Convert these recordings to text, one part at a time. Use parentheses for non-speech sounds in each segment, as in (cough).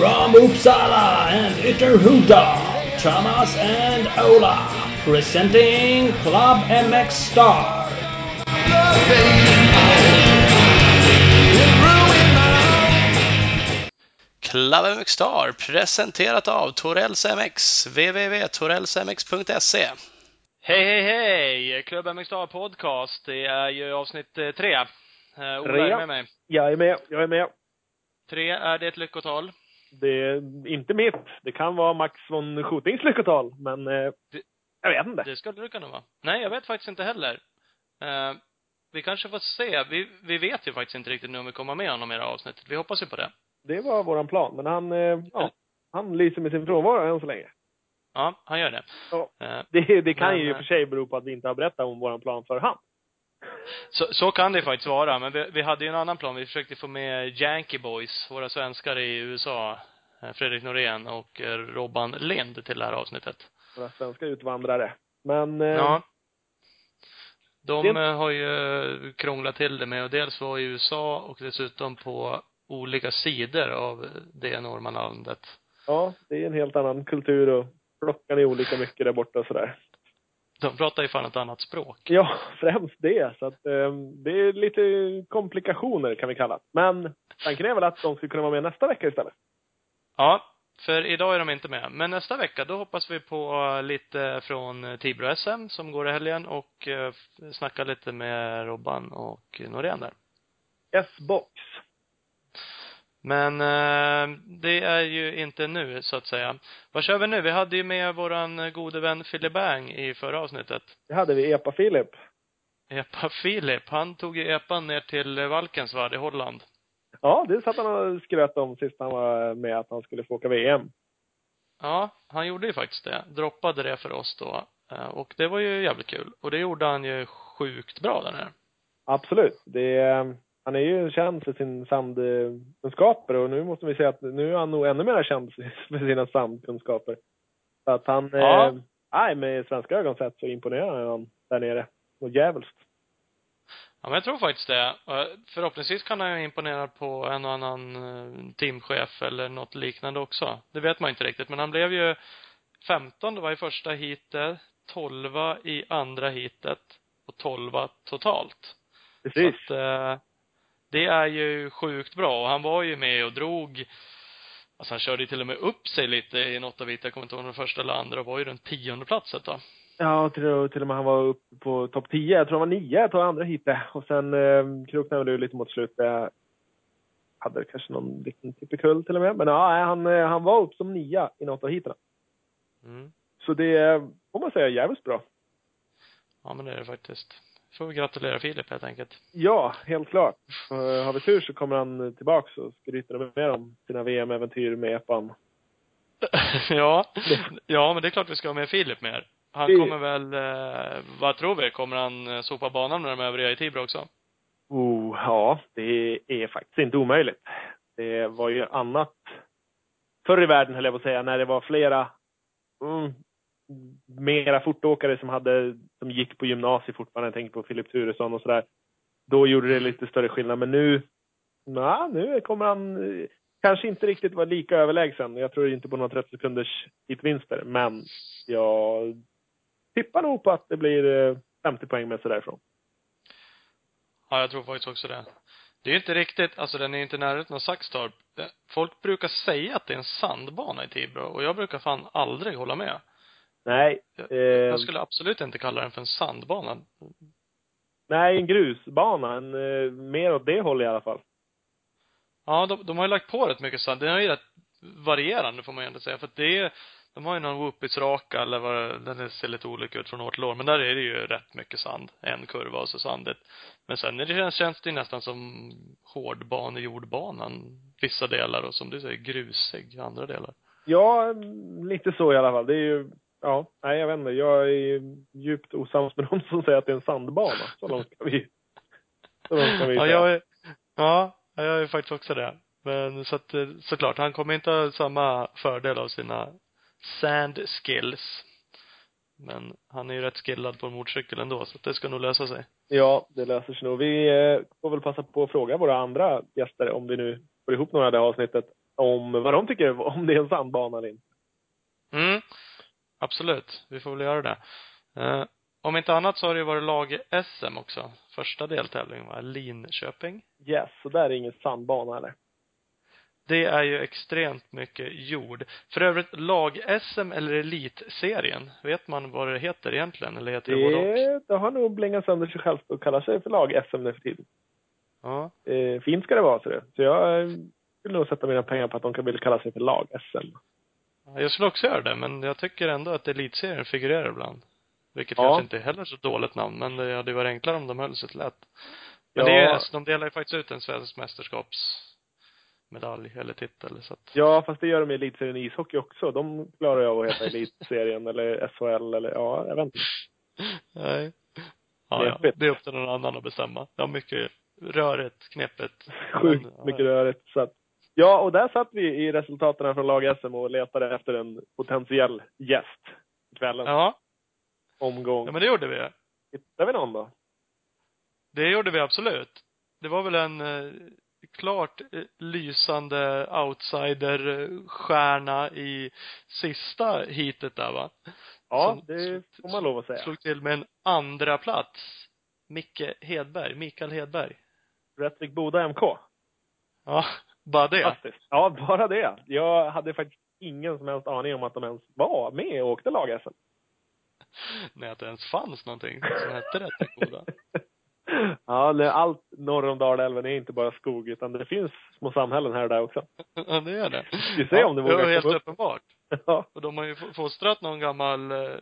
From Uppsala and Ytterhuda, Thomas and Ola, presenting Club MX Star. Club MX Star presenterat av Torells MX, www.torellsmx.se. Hej, hej, hej! Club MX Star Podcast. Det är ju avsnitt eh, tre. Eh, Ola är med mig. Jag är med, jag är med. Tre, är det ett lyckotal? Det är inte mitt. Det kan vara Max von Schutings lyckotal, men eh, Det- jag vet inte. Det skulle det kunna vara. Nej, jag vet faktiskt inte heller. Eh, vi kanske får se. Vi, vi vet ju faktiskt inte riktigt nu om vi kommer med honom i det här avsnittet. Vi hoppas ju på det. Det var våran plan, men han, eh, ja, han lyser med sin frånvaro än så länge. Ja, han gör det. Ja. Eh, Det, det kan Men, ju i och för sig bero på att vi inte har berättat om våran plan för han. Så, så kan det faktiskt vara. Men vi, vi hade ju en annan plan. Vi försökte få med Yankee Boys, våra svenskar i USA. eh, Fredrik Norén och eh, Robban Lind till det här avsnittet. Våra svenska utvandrare. Men, eh, Ja. De Det- har ju krånglat till det med att dels vara i USA och dessutom på olika sidor av det enorma landet. ja, det är en helt annan kultur och klockan är olika mycket där borta och sådär. De pratar ju fan ett annat språk. Ja, främst det. Så att eh, det är lite komplikationer kan vi kalla det. Men tanken är väl att de ska kunna vara med nästa vecka istället. Ja, för idag är de inte med. Men nästa vecka, då hoppas vi på lite från Tibro-SM som går i helgen och eh, snacka lite med Robban och Norén där. S-box. Men eh, det är ju inte nu, så att säga. Vad kör vi nu? Vi hade ju med våran gode vän Philip Bang i förra avsnittet. Det hade vi Epa Filip. Epa Filip, han tog ju epan ner till Valkensvärd i Holland. Ja, det satt han och skröt om sist han var med att han skulle få åka VM. Ja, han gjorde ju faktiskt det. Droppade det för oss då. Eh, Och det var ju jävligt kul. Och det gjorde han ju sjukt bra där nere. Absolut. Det är, han är ju känd för sin sandkunskaper och nu måste vi säga att nu är han nog ännu mer känd för sina sandkunskaper. Så att han, Ja. eh, nej, med svenska ögon sett så imponerar han där nere. Och djävulskt. Ja, men jag tror faktiskt det. Förhoppningsvis kan han ju imponera på en och annan eh, teamchef eller något liknande också. Det vet man inte riktigt. Men han blev ju 15 det var i första heatet, 12 i andra heatet och 12 totalt. Precis. Så att, eh, det är ju sjukt bra. Och han var ju med och drog Alltså han körde ju till och med upp sig lite i något av. Jag kommer inte ihåg var första eller andra. Och var ju runt tionde platset då. Ja, till, och- till och med han var uppe på topp 10. Jag tror han var nio på andra heatet. Och sen eh, kroknade det lite mot slutet. Jag hade kanske någon liten tippekull till och med. Men ja, han, eh, han var upp som nia i något av heaten. Mm. Så det eh, får man säga är jävligt bra. Ja men det är det faktiskt. Får vi gratulera Filip helt enkelt. Ja, helt klart. Uh, har vi tur så kommer han tillbaks och skryter mer om sina VM-äventyr med epan. (laughs) ja. Ja, men det är klart vi ska ha med Filip mer. Han kommer väl, eh, vad tror vi? Kommer han eh, sopa banan med de övriga i Tibro också? Oh, ja, det är faktiskt inte omöjligt. Det var ju annat förr i världen, höll jag på att säga, när det var flera mm, mera fortåkare som hade, som gick på gymnasiet fortfarande. Jag tänker på Filip Turesson och sådär. Då gjorde det lite större skillnad, men nu, na, nu kommer han kanske inte riktigt vara lika överlägsen. Jag tror inte på några 30 sekunders hitvinster, men jag tippar nog på att det blir eh, 50 poäng med sig därifrån. Ja, jag tror faktiskt också det. Det är inte riktigt, alltså den är ju inte nära närheten av Saxtorp. Eh, folk brukar säga att det är en sandbana i Tibro och jag brukar fan aldrig hålla med. Nej, Jag, eh, jag skulle absolut inte kalla den för en sandbana. Nej, en grusbana. En, eh, mer åt det hållet i alla fall. Ja, de, de har ju lagt på rätt mycket sand. Den är ju rätt varierande får man ju ändå säga. För att det är, de har ju någon whoopits raka eller vad den ser lite olika ut från år till år. Men där är det ju rätt mycket sand. En kurva och så sandigt. Men sen är det, känns, känns det ju nästan som hårdbanejordbanan vissa delar och som du säger grusig andra delar. Ja, lite så i alla fall. Det är ju, ja, nej jag vet inte. Jag är ju djupt osams med de (laughs) som säger att det är en sandbana. Så långt ska vi, så långt ska vi Ja, jag är, ja, jag är faktiskt också det. Men så att, eh, såklart, han kommer inte ha samma fördel av sina sand skills. Men han är ju rätt skillad på en motorcykel ändå, så det ska nog lösa sig. Ja, det löser sig nog. Vi eh, får väl passa på att fråga våra andra gäster, om vi nu får ihop några det här avsnittet, om vad de tycker om det är en sandbana eller inte. Mm. Absolut. Vi får väl göra det. Eh, om inte annat så har det ju varit lag-SM också. Första deltävlingen var Linköping. Yes, så där är ingen sandbana eller? Det är ju extremt mycket jord. För övrigt, lag-SM eller elitserien, vet man vad det heter egentligen? Eller heter det, både och? Det, det har nog blängat sönder sig självt och kallar sig för lag-SM nu för tiden. Ja. Eh, fint ska det vara, så det. Så jag eh, vill nog sätta mina pengar på att de kan vilja kalla sig för lag-SM. Jag skulle också göra det, men jag tycker ändå att elitserien figurerar ibland. Vilket Ja. kanske inte är heller så dåligt namn, men det hade varit enklare om de höll sig till lätt. Men Ja. det är, alltså, de delar ju faktiskt ut en svensk mästerskapsmedalj eller titel, så att, Ja, fast det gör de i elitserien i ishockey också. De klarar ju av att heta elitserien eller SHL eller, ja, jag vet inte. nej. Ja, ja. Knepigt. Det är upp till någon annan att bestämma. Ja, mycket rörigt, knepet. Sjukt Men, ja, mycket rörigt. Så att, ja, och där satt vi i resultaten från lag-SM och letade efter en potentiell gäst i kvällens Ja, omgång. ja men det gjorde vi. Hittar vi någon då? Det gjorde vi absolut. Det var väl en eh, klart eh, lysande outsider-stjärna i sista heatet där va? Ja, Som det får man lov att säga. Slog till med en andra plats. Micke Hedberg, Mikael Hedberg. Rättvik Boda MK. Ja, bara det. Fantastiskt. Ja, bara det. Jag hade faktiskt ingen som helst aning om att de ens var med och åkte lag-SM. (laughs) Nej, att det ens fanns någonting som hette Rättvik Boda. (laughs) ja, det- allt norr om Dalälven är inte bara skog, utan det finns små samhällen här och där också. (laughs) Ja, det är det. Vi ser om det vågar Det var helt upp. uppenbart. Ja, Och de har ju fostrat någon gammal, eh,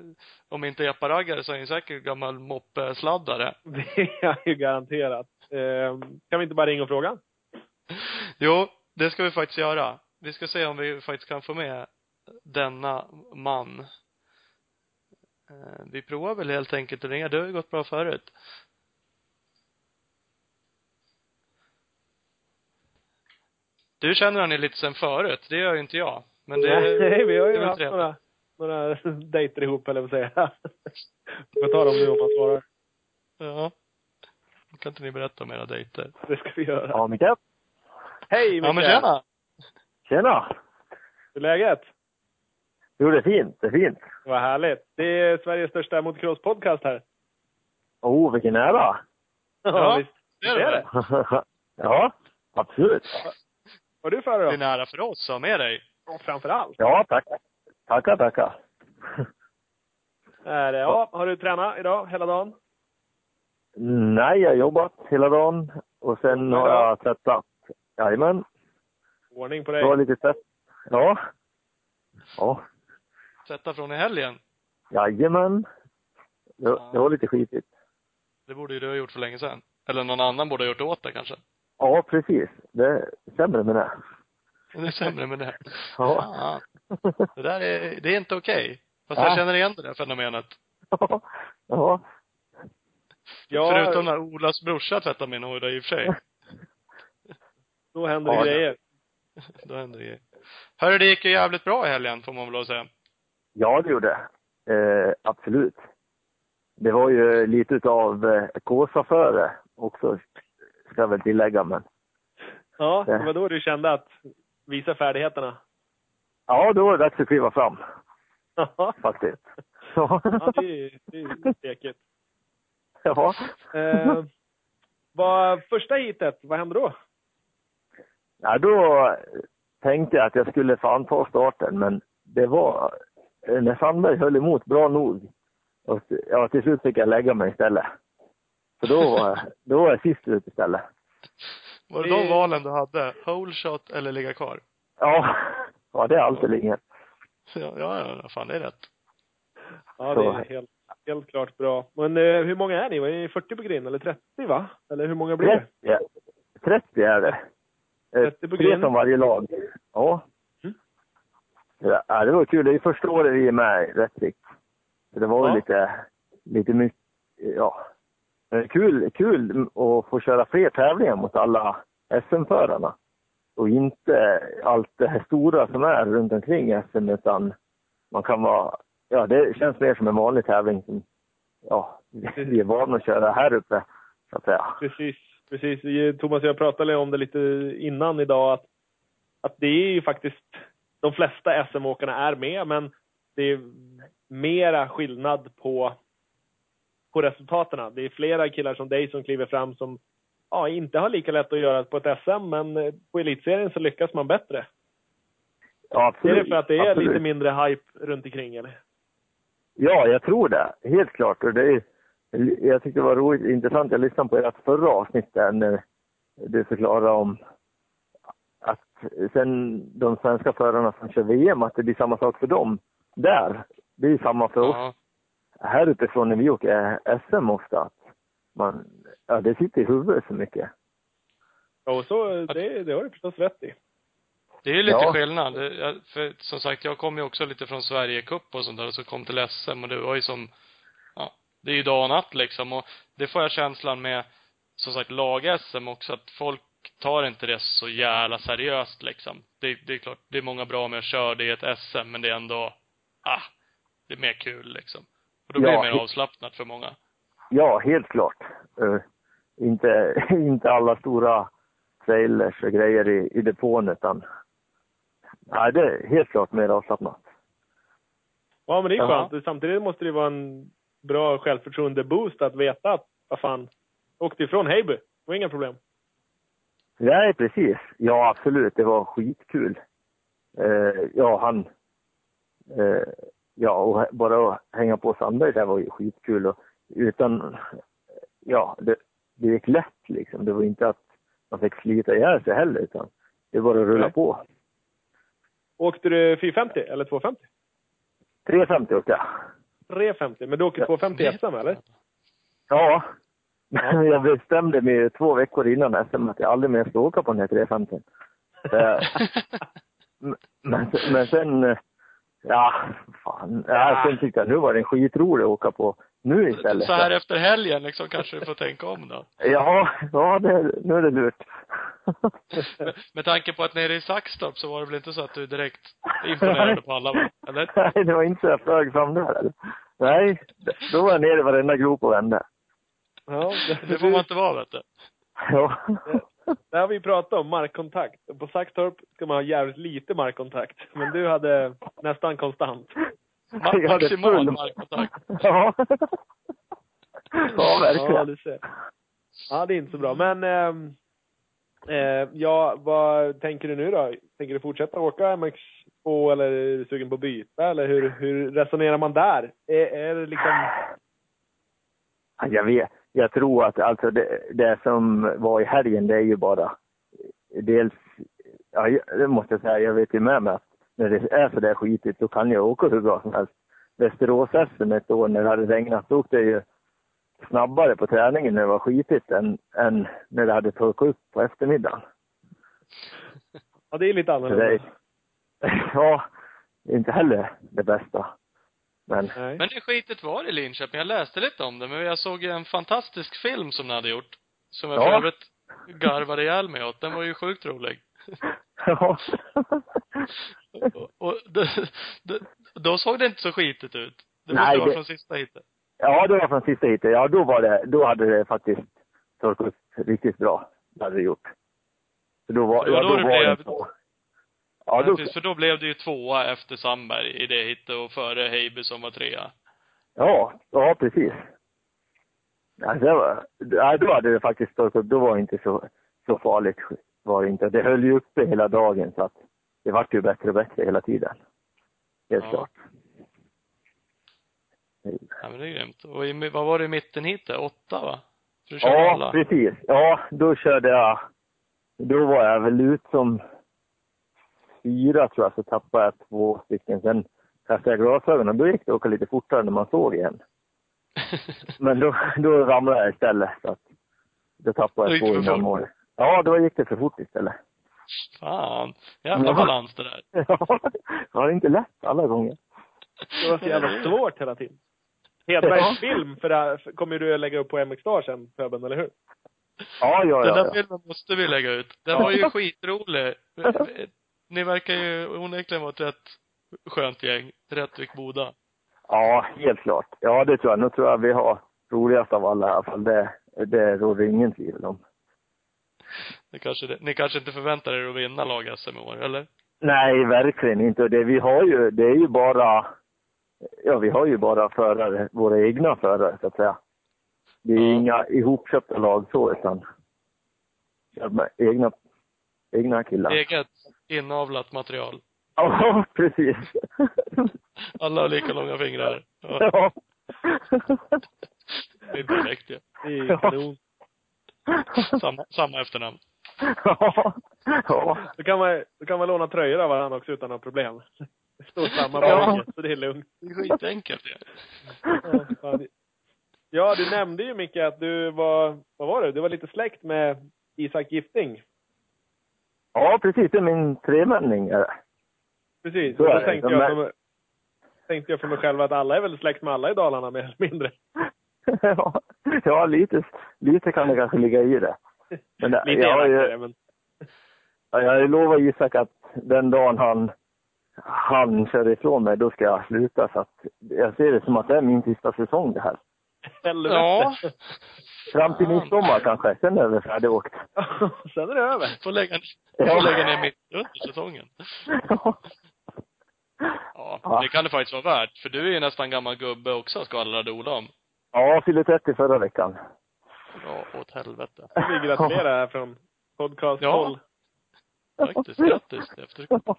om inte eparaggare så är ju säkert gammal moppesladdare. det är ju garanterat. Eh, kan vi inte bara ringa och fråga? (laughs) Jo, det ska vi faktiskt göra. Vi ska se om vi faktiskt kan få med denna man. Eh, Vi provar väl helt enkelt att ringa. Det har ju gått bra förut. Du känner han ju lite sen förut. Det gör ju inte jag. Men det, Nej, vi har ju haft trevligt. några, några (laughs) dejter ihop, eller vad säga. (laughs) Vi får ta dem nu om man svarar. Ja. Kan inte ni berätta om era dejter? Det ska vi göra. Ja, Micke. Hej Ja, men tjena! Tjena! Hur är läget? Jo, det är fint. Det är fint. Vad härligt. Det är Sveriges största motocross-podcast här. Oh, vilken ära! Ja, visst. Det är det (laughs) ja, absolut. Vad är du för Det då? är nära för oss att ha med dig. Ja, framför allt. Ja, tack. Tackar, tackar. Är det, ja, har du tränat idag hela dagen? Nej, jag har jobbat hela dagen och sen har jag tvättat. Jajamän. Ordning på Det var dig. lite tvätt. Ja. Ja. Sätta från i helgen. Jajamän. Det, det var lite skitigt. Det borde ju du ha gjort för länge sedan. Eller någon annan borde ha gjort det åt dig kanske. Ja, precis. Det är sämre med det. Det är sämre med det. Ja. Fan. Det där är, det är inte okej. Fast Nej. jag känner igen det där fenomenet. Ja. Ja, Förutom när Olas brorsa tvättar min hår i och för sig. Då händer Ja, det grejer. (laughs) Då händer det grejer. Hörru, det gick ju jävligt bra i helgen får man väl lov att säga. Ja, det gjorde det. Eh, absolut. Det var ju lite utav eh, Kåsa-före också, ska jag väl tillägga. Men Ja, det var då du kände att visa färdigheterna. ja, då var det dags att kliva fram (laughs) faktiskt. Ja. det är, det är stekigt. (laughs) ja. Eh, vad, första hitet, vad hände då? Ja, då tänkte jag att jag skulle fan ta starten, men det var eh, när Sandberg höll emot bra nog. Och ja, till slut fick jag lägga mig istället. Så då var, då var jag sist ut istället. Var det de valen du hade? Hole shot eller ligga kvar? Ja, ja det är alltid inget. Ja, ja, ja, fan det är rätt. Ja, det är helt, helt klart bra. Men eh, hur många är ni? Var ni 40 på grind eller 30 va? Eller hur många blir det? 30, 30 är det. Eh, 30 på Tre grind. som varje lag. Ja. Mm. Ja, det var kul. Det är första året vi är med Rättvik. Det var Ja. lite, lite mycket, ja. Kul, kul att få köra fler tävlingar mot alla SM-förarna. Och inte allt det här stora som är runt omkring SM, utan man kan vara, ja det känns mer som en vanlig tävling som, ja, (laughs) vi är vana att köra här uppe, så att säga. Precis, precis. Thomas och jag pratade om det lite innan idag att att det är ju faktiskt, de flesta SM-åkarna är med, men det är mera skillnad på, på resultaten. Det är flera killar som dig som kliver fram som ja, inte har lika lätt att göra på ett SM, men på elitserien så lyckas man bättre. Ja, Är absolut. det för att det är absolut. lite mindre hype runt omkring eller? Ja, jag tror det. Helt klart. Och det är, jag tyckte det var roligt, intressant. Jag lyssnade på ert förra avsnitt där när du förklarade om att sen de svenska förarna som kör VM, att det blir samma sak för dem där. Det är samma för oss Ja. här uppifrån när vi åker SM ofta. Att man, ja, det sitter i huvudet så mycket. Ja, och så, det, det har du förstås rätt i. Det är ju lite Ja. skillnad. För som sagt, jag kom ju också lite från Sverige Cup och sånt där, och så kom till SM och det var ju som, det är ju dag och natt liksom och det får jag känslan med, som sagt, lag-SM också, att folk tar inte det så jävla seriöst liksom. Det, det är klart, det är många bra med att köra det i ett SM, men det är ändå, ah, det är mer kul liksom. Och då blir Ja, det mer avslappnat för många. Ja, helt klart. Eh, inte, (laughs) inte alla stora trailers och grejer i, i depån utan Nej, det är helt klart mer avslappnat. Ja, men det är skönt. Samtidigt måste det vara en bra självförtroende-boost att veta att, vad fan, åkte ifrån Heiby. Det var inga problem. Nej, precis. Ja, absolut. Det var skitkul. Eh, ja, han... Eh, ja, och bara att hänga på Sandberg där var ju skitkul. Och utan... Ja, det, det gick lätt liksom. Det var inte att man fick slita ihjäl sig heller, utan det var att rulla Nej. på. Åkte du 450 eller 250? 350 åkte jag. 350, men du åker Ja. 250 i SM eller? Ja. (laughs) Jag bestämde mig två veckor innan SM att jag aldrig mer ska åka på den här 350. Eh, (laughs) Men, men, men sen, eh, ja, fan. Ja, sen tyckte jag nu var det skitroligt att åka på nu istället. Så här efter helgen liksom kanske du får tänka om då. Ja, ja det, nu är det lurt. Med, med tanke på att nere i Saxtorp så var det väl inte så att du direkt imponerade på alla, eller? (laughs) Nej, det var inte så jag flög fram där. Eller? Nej, då var jag nere i varenda grop och vände. Ja, Det får man inte vara, vet du. Ja. Det har vi pratat om, markkontakt. På Saxtorp ska man ha jävligt lite markkontakt. Men du hade nästan konstant. Maximal markkontakt. (laughs) Ja. Ja, Ja, verkligen. du ser. Ja, det är inte så bra. Men, ehm, eh, ja, vad tänker du nu då? Tänker du fortsätta åka MX2 eller är du sugen på att byta? Eller hur, hur resonerar man där? Är, är det liksom... Ja, Jag vet. Jag tror att alltså det, det som var i helgen, det är ju bara dels, ja, det måste jag säga, jag vet ju med mig att när det är så där skitigt, då kan jag åka hur bra som helst. västerås SM ett år när det hade regnat, då åkte jag ju snabbare på träningen när det var skitigt än, än när det hade torkat upp på eftermiddagen. Ja, det är lite annorlunda. det är, (laughs) ja, inte heller det bästa. Men Nej. Men det skitet var i Linköping. Jag läste lite om det, men jag såg en fantastisk film som ni hade gjort. Som jag Ja. för övrigt garvade ihjäl mig åt. Den var ju sjukt rolig. (laughs) ja. Och, och då, såg det inte så skitigt ut. Det Nej, vara det- från sista hitet. Ja, det var från sista hitet. Ja, då var det, då hade det faktiskt torkat upp riktigt bra. Det hade det gjort. Så då var, Det var ja, då då det var blev- det så. Ja, då, Precis, för då blev det ju tvåa efter Sandberg i det hitet och före Heiby som var trea. ja, ja, precis. Ja, då hade det faktiskt torkat upp. Då var det inte så, så farligt. Var det inte. Det höll ju uppe hela dagen så att det vart ju bättre och bättre hela tiden. Helt Ja. klart. Ja, men det är grymt. Och i, vad var det i mitten hitet? Åtta, va? Ja, alla? precis. Ja, då körde jag, då var jag väl ut som fyra tror jag, så tappade jag två stycken. Sen kastade jag glasögonen, då gick det att åka lite fortare när man såg igen. (laughs) Men då, då ramlade jag istället, så att då tappade jag två innan mål. Ja, då gick det för fort istället. Fan. Jävla balans det där. (laughs) Ja, det var inte lätt alla gånger. Det var så jävla svårt hela tiden. Hedbergs film för det här, kommer du att lägga upp på MX Star sen, Föben, eller hur? Ja, ja, Den ja. där ja. filmen måste vi lägga ut. Den var ju (laughs) skitrolig. Ni verkar ju onekligen vara ett rätt skönt gäng. Rättvik-Boda. Ja, helt klart. Ja, det tror jag. Nu tror jag vi har roligast av alla i alla fall. Det, det råder ingen tvivel om. Ni kanske, ni kanske inte förväntar er att vinna lag-SM i år, eller? Nej, verkligen inte. Och det vi har ju, det är ju bara, ja vi har ju bara förare, våra egna förare så att säga. Det är Ja. inga ihopköpta lag så utan egna, egna killar. Eget inavlat material. Ja, (laughs) precis. Alla har lika långa fingrar. Ja, (laughs) ja. det är perfekt ju. Det är kanon. (laughs) Samma, samma efternamn. ja. ja. Då kan man, då kan man låna tröjor av varandra också utan några problem. Det står samma Ja. på ryggen, så det är lugnt. Det är skitenkelt ju. Ja. Ja, du nämnde ju Micke att du var, vad var det? Du var lite släkt med Isak Gifting. ja, precis. Det är min tremänning. är det. Precis. Så då det. tänkte jag, för mig, tänkte jag för mig själv att alla är väl släkt med alla i Dalarna mer eller mindre. (laughs) ja, ja lite, lite kan det kanske ligga i det. Men det- Lite jag har ju- men Ja, Jag lovar Isak att den dagen han, han kör ifrån mig, då ska jag sluta. Så att jag ser det som att det är min sista säsong det här. helvete. Ja. Fram till midsommar kanske, sen är det färdigåkt. Sen är det över. Får lägga, Ja. får lägga ner mitt under säsongen. Ja, Ja. det kan det faktiskt vara värt. För du är ju nästan gammal gubbe också, skvallrade Ola om. Ja, jag fyllde 30 förra veckan. Ja, åt helvete. Vi gratulerar här från podcast Ja. håll. Faktiskt. Grattis efterskott.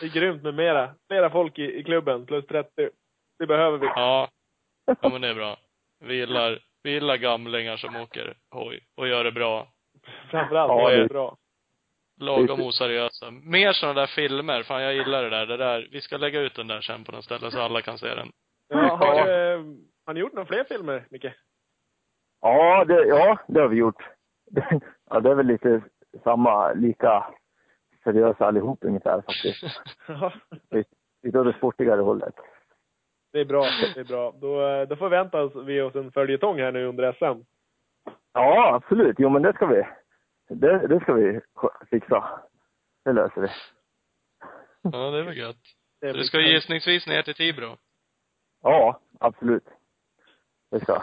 Det är grymt med mera, flera folk i, i klubben, plus 30. Det behöver vi. Ja. Ja, men det är bra. Vi gillar, vi gillar gamlingar som åker hoj och gör det bra. Framförallt, Ja, det är det- bra. Lagom oseriösa. Mer sådana där filmer. Fan, jag gillar det där. Det där. Vi ska lägga ut den där sen på något ställe så alla kan se den. Ja, har, eh, har ni gjort några fler filmer, Micke? Ja, det, ja, det har vi gjort. (laughs) Ja, det är väl lite samma, lika seriösa allihop ungefär faktiskt. Ja, Lite åt det sportigare hållet. det är bra. Det är bra. Då, eh, då förväntar vi oss en följetong här nu under SM. Ja, absolut. Jo, men det ska vi. Det, det ska vi fixa. Det löser vi. Ja, det är väl gött. Det du ska gissningsvis ner till Tibro? Ja, absolut. Det ska.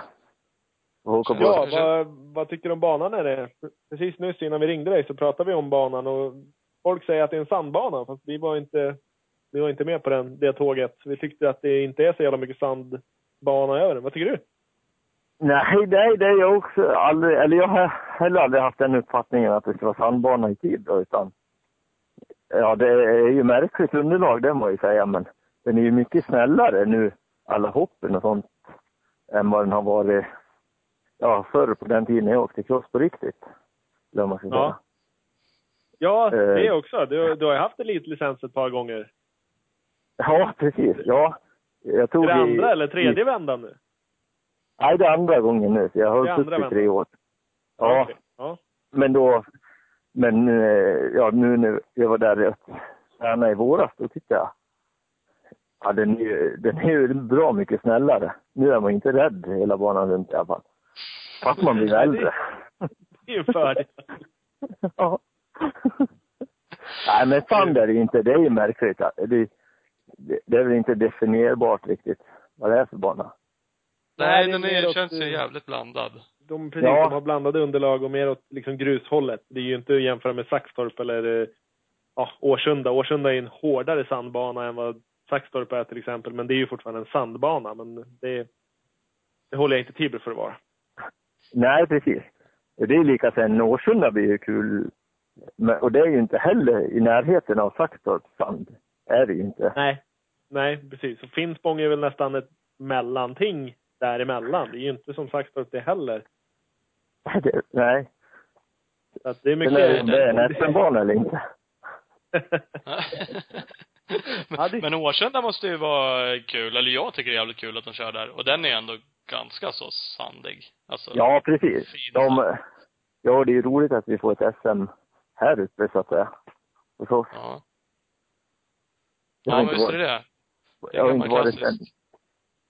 Åka på. Ja, vad, vad tycker du om banan? Är det? Precis nyss innan vi ringde dig så pratade vi om banan och folk säger att det är en sandbana fast vi var inte, vi var inte med på den, det tåget. Vi tyckte att det inte är så jävla mycket sandbana över den. Vad tycker du? Nej, nej, det är jag också aldrig, eller jag har heller aldrig haft den uppfattningen att det ska vara sandbana i tid då, utan ja, det är ju märkligt underlag, det må jag ju säga, men den är ju mycket snällare nu, alla hoppen och sånt, än vad den har varit, ja, förr på den tiden jag åkte cross på riktigt. Eller man ska Ja. säga. Ja, Eh. det också. Du, du har ju haft elitlicens ett par gånger. Ja, precis, ja. Jag tog det i- andra eller tredje i, vändan nu? Nej, det är andra gången nu, så jag har andra i tre vändan. år. Ja. Okej. ja. Men då, men eh, ja nu när jag var där och tränade i våras, då tyckte jag, ja den är ju, den är ju bra mycket snällare. Nu är man inte rädd hela banan runt i alla fall. Fast man blir äldre. Det är ju en fördel. ja. Nej men sand är det ju inte, det är ju märkligt. Det, det, det är väl inte definierbart riktigt vad det är för bana. Nej, det är den är, neråt, känns ju eh, jävligt blandad. De, precis, Ja. de har blandade underlag och mer åt liksom grushållet. Det är ju inte att jämföra med Saxtorp eller eh, ja, Årsunda. Årsunda är en hårdare sandbana än vad Saxtorp är till exempel. Men det är ju fortfarande en sandbana. Men det, det håller jag inte Tibro för att vara. Nej precis. Det är lika sen Årsunda blir ju kul. Men, och det är ju inte heller i närheten av Saxtorp sand. Är det ju inte. Nej. Nej, precis. Och Finspång är väl nästan ett mellanting däremellan. Det är ju inte som Saxtorp det heller. Det, nej. Så att det är Men mycket... är det en SM-bana eller inte? Ja, det- Men Årsunda måste ju vara kul, eller jag tycker det är jävligt kul att de kör där. Och den är ändå ganska så sandig. Alltså, Ja, precis. Fin De, ja, det är ju roligt att vi får ett SM här uppe så att säga. Hos oss. Ja, Jag har ja inte men visst är det det. Det Jag är har inte varit än. klassiskt.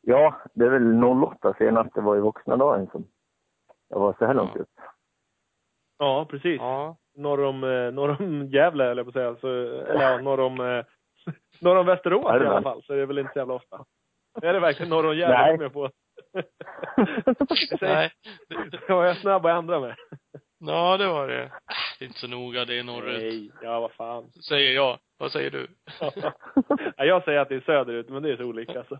Ja, det är väl 08 senast det var i vuxna dagen som jag var så här långt Ja. upp. Ja, precis. Ja. norr om, eh, norr om Gävle, eller på att säga. Så, eller ja, norr om, eh, (laughs) norr om Västerås det i alla fall. Så det är väl inte så jävla ofta. Är det verkligen norr om Gävle som jag på? (laughs) Nej. Ja, jag är snabb att ändra mig. Ja, det var det. Det är inte så noga, det är norrut. Nej, ja vad fan. Säger jag. Vad säger du? (laughs) ja, jag säger att det är söderut, men det är så olika alltså.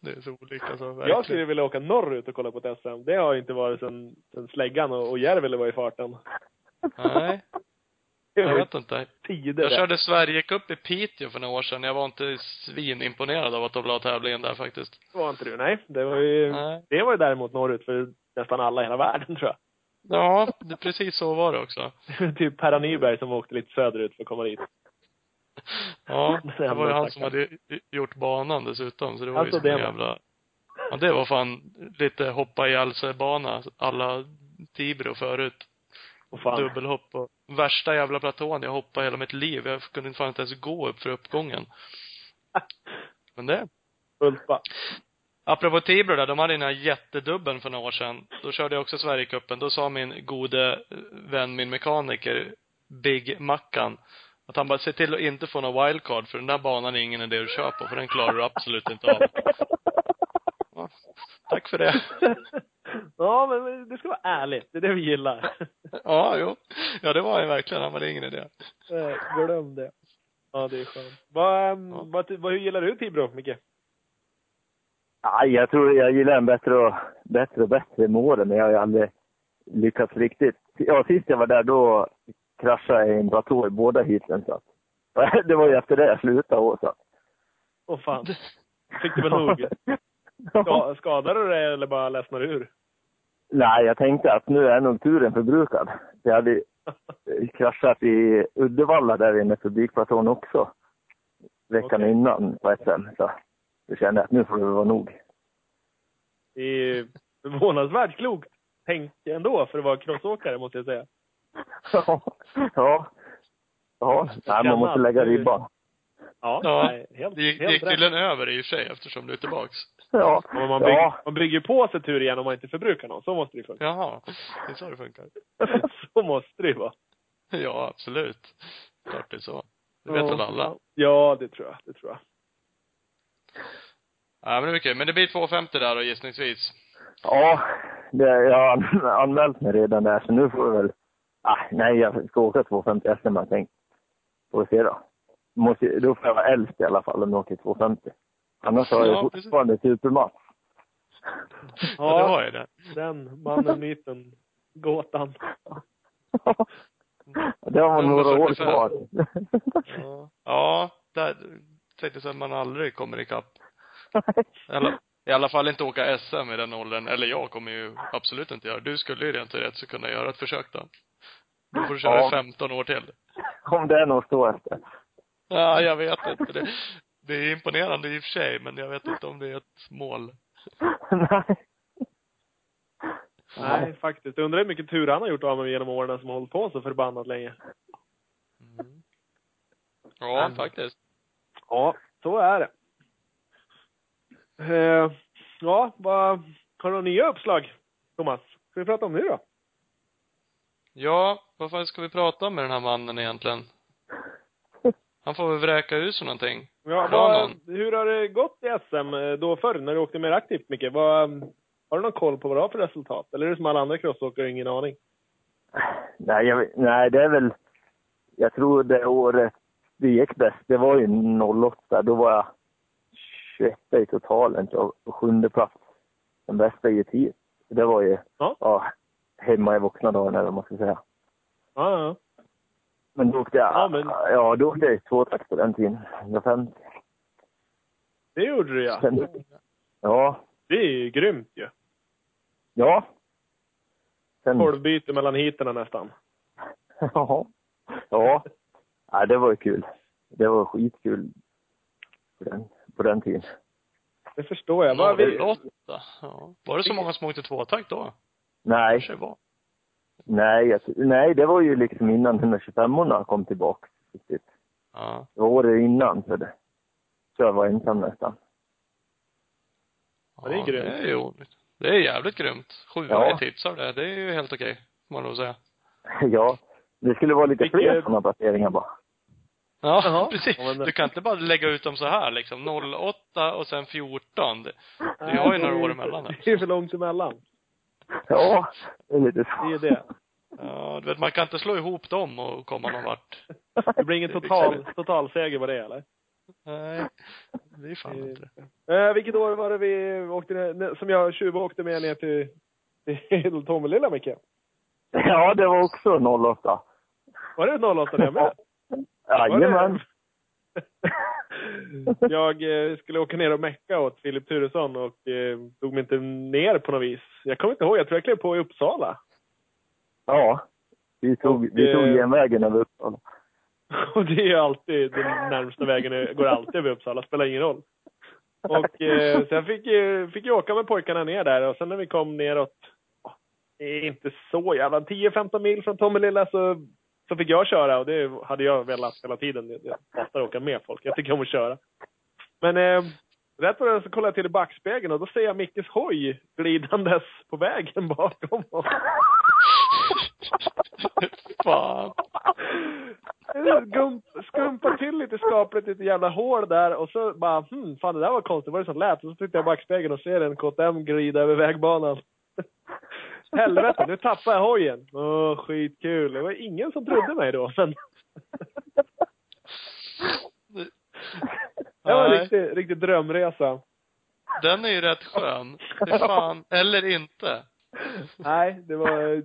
Det är så olika så Jag verkligen. skulle vilja åka norrut och kolla på ett SM. Det har ju inte varit sen, sen Släggan och, och Järvele var i farten. Nej, Det jag vet inte. tider Jag körde Sverigecup i Piteå för några år sedan. Jag var inte svinimponerad av att de la tävlingen där faktiskt. Det var inte du. Nej, det var ju, Nej. det var ju däremot norrut för nästan alla i hela världen tror jag. Ja, det, precis så var det också. (laughs) typ Perra Nyberg som åkte lite söderut för att komma dit. Ja, (laughs) det var ju han som hade gjort banan dessutom, så det var Alltså, ju som en jävla... Ja, det var fan lite hoppa ihjäl sig bana alla Tibro förut. Och fan. Dubbelhopp och värsta jävla platån jag hoppade hela mitt liv. Jag kunde fan inte ens gå upp för uppgången. (laughs) Men det, Ulfa. Apropå Tibro där, de hade den här jättedubben för några år sedan. Då körde jag också Sverigecupen. Då sa min gode vän, min mekaniker, Big Mackan, att han bara, se till att inte få några wildcard, för den där banan är ingen idé att köra på, för den klarar du absolut inte av. (laughs) Ja, tack för det. (laughs) ja, men det ska vara ärligt. Det är det vi gillar. Ja, jo. Ja, det var ju verkligen. Han var ingen idé. Eh, Glöm det. Ja, det är skönt. Vad, ehm, Ja. vad, vad, hur gillar du Tibro, Micke? Nej, jag tror jag gillar den bättre och bättre och bättre med åren, men jag har ju aldrig lyckats riktigt. Ja, sist jag var där då kraschade jag i en platå i båda heaten så att, (laughs) det var ju efter det jag slutade också. Åh fan. (laughs) Fick du väl nog? (laughs) Ska, skadade du dig eller bara ledsnade ur? Nej, jag tänkte att nu är nog turen förbrukad. Jag hade (laughs) kraschat i Uddevalla där inne för publikplatån också. Veckan Okej. innan på SM. Så då kände jag att nu får det vara nog. Det är förvånansvärt klokt tänk ändå för att vara crossåkare måste jag säga. (laughs) ja. Ja. Ja, nej, man måste lägga ribban. Ja, Ja. Nej, helt, Det gick, det helt gick rätt. tydligen över i och för sig, eftersom du är tillbaks. Ja. Ja, men man, bygger, Ja. man bygger på sig tur igen om man inte förbrukar någon. Så måste det funka. Jaha, det är så det funkar. (laughs) så måste det ju vara. Ja, absolut. Klart det är så. Det vet väl alla. Ja, det tror jag. Det tror jag. Ja, men det är mycket. Men det blir 250 där då gissningsvis. Ja, det, jag har an- (laughs) anmält mig redan där, så nu får jag väl... Ah, nej, jag ska åka 250 SM jag tänkt. Får vi se då. Måste, då får jag vara äldst i alla fall om jag åker 250. Annars har jag Ja, fortfarande supermatt. Ja, det har ju det. den mannen, myten, gåtan. (laughs) det har man några år 145. kvar. Ja, ja där tänkte jag att man aldrig kommer ikapp. (laughs) Eller, I alla fall inte åka SM i den åldern. Eller jag kommer ju absolut inte göra. Du skulle ju rent rätt så kunna göra ett försök då. Då får du köra Ja. i 15 år till. om det är något att stå efter. (laughs) Ja, jag vet inte. Det, det är imponerande i och för sig, men jag vet inte om det är ett mål. nej. Nej, faktiskt. Jag undrar hur mycket tur han har gjort av med genom åren som har hållit på så förbannat länge. Mm. Ja, Mm. faktiskt. Ja, så är det. Eh, ja, vad, har du några nya uppslag, Thomas? Ska vi prata om nu då? Ja, vad fan ska vi prata om med den här mannen egentligen? Han får väl vräka ur sig någonting. Ja, vad, hur har det gått i SM eh, då förr, när du åkte mer aktivt mycket? Vad, har du någon koll på vad du har för resultat? Eller är det som alla andra crossåkare, ingen aning? Nej, jag, nej, det är väl... Jag tror det året det gick bäst, det var ju 08. Då var jag 21 i totalen och sjunde plats. Den bästa i ett hit. Så Det var ju, Ja. ja, hemma i vuxna dagar eller vad man ska säga. Ja, ja. Men då åkte jag, Ja, men- ja, då åkte jag i tvåtakt på den tiden. 150. Det gjorde du ja. Sen, ja, Det är ju grymt ju. ja. Sen, Tolv byten mellan heaterna nästan. (laughs) ja. Ja. ja, det var ju kul. Det var skitkul på den, på den tiden. Det förstår jag. Vad vi, 08. Ja. Var det så många som åkte tvåtakt då? Nej, Kanske var. Nej, jag, nej, det var ju liksom innan 125orna kom tillbaka. riktigt. Ja. Det var året innan, så det. Så jag var ensam nästan. Ja, det är grymt. Det är ju Det är jävligt grymt. Sjua Ja. i tips av det. Det är ju helt okej, får man nog säga. (laughs) Ja, det skulle vara lite Vilket- fler sådana placeringar bara. Ja, Jaha. (laughs) precis. Du kan inte bara lägga ut dem så här liksom. 08 och sen 14. Det, det har ju några år emellan. här. (laughs) Det är för långt emellan. Ja, det är lite Det så. är det. Ja, du vet, man kan inte slå ihop dem och komma någon vart. Det blir ingen total, totalseger på det eller? Nej, det är fan inte det. Eh, vilket år var det vi åkte ner, som jag tjuvåkte med ner till, till Tomelilla Micke? Ja, det var också 08. Var det 08 det med? Jajamän. (laughs) jag eh, skulle åka ner och mecka åt Filip Turesson och eh, tog mig inte ner på något vis. Jag kommer inte ihåg, jag tror jag klev på i Uppsala. Ja. Vi tog, vi tog eh, genvägen över Uppsala. (laughs) Och det är ju alltid, den närmsta vägen går alltid över Uppsala, spelar ingen roll. Och eh, sen fick, jag- fick jag åka med pojkarna ner där och sen när vi kom neråt, det är inte så jävla, 10-15 mil från Tomelilla så, så fick jag köra och det hade jag velat hela tiden. Jag hatar att åka med folk, jag tycker om att köra. Men eh, rätt vad det så kollar jag till i backspegeln och då ser jag Mickes hoj glidandes på vägen bakom oss. (laughs) Fan. Gump, skumpar till lite skapligt, lite jävla hål där och så bara, hmm, fan det där var konstigt, vad det som lät? Och så tittar jag i backspegeln och ser en KTM glida över vägbanan. Helvete, nu tappar jag hojen. Åh, skitkul. Det var ingen som trodde mig då, men det var en riktig, riktig drömresa. den är ju rätt skön. Det fan, eller inte. Nej, det var,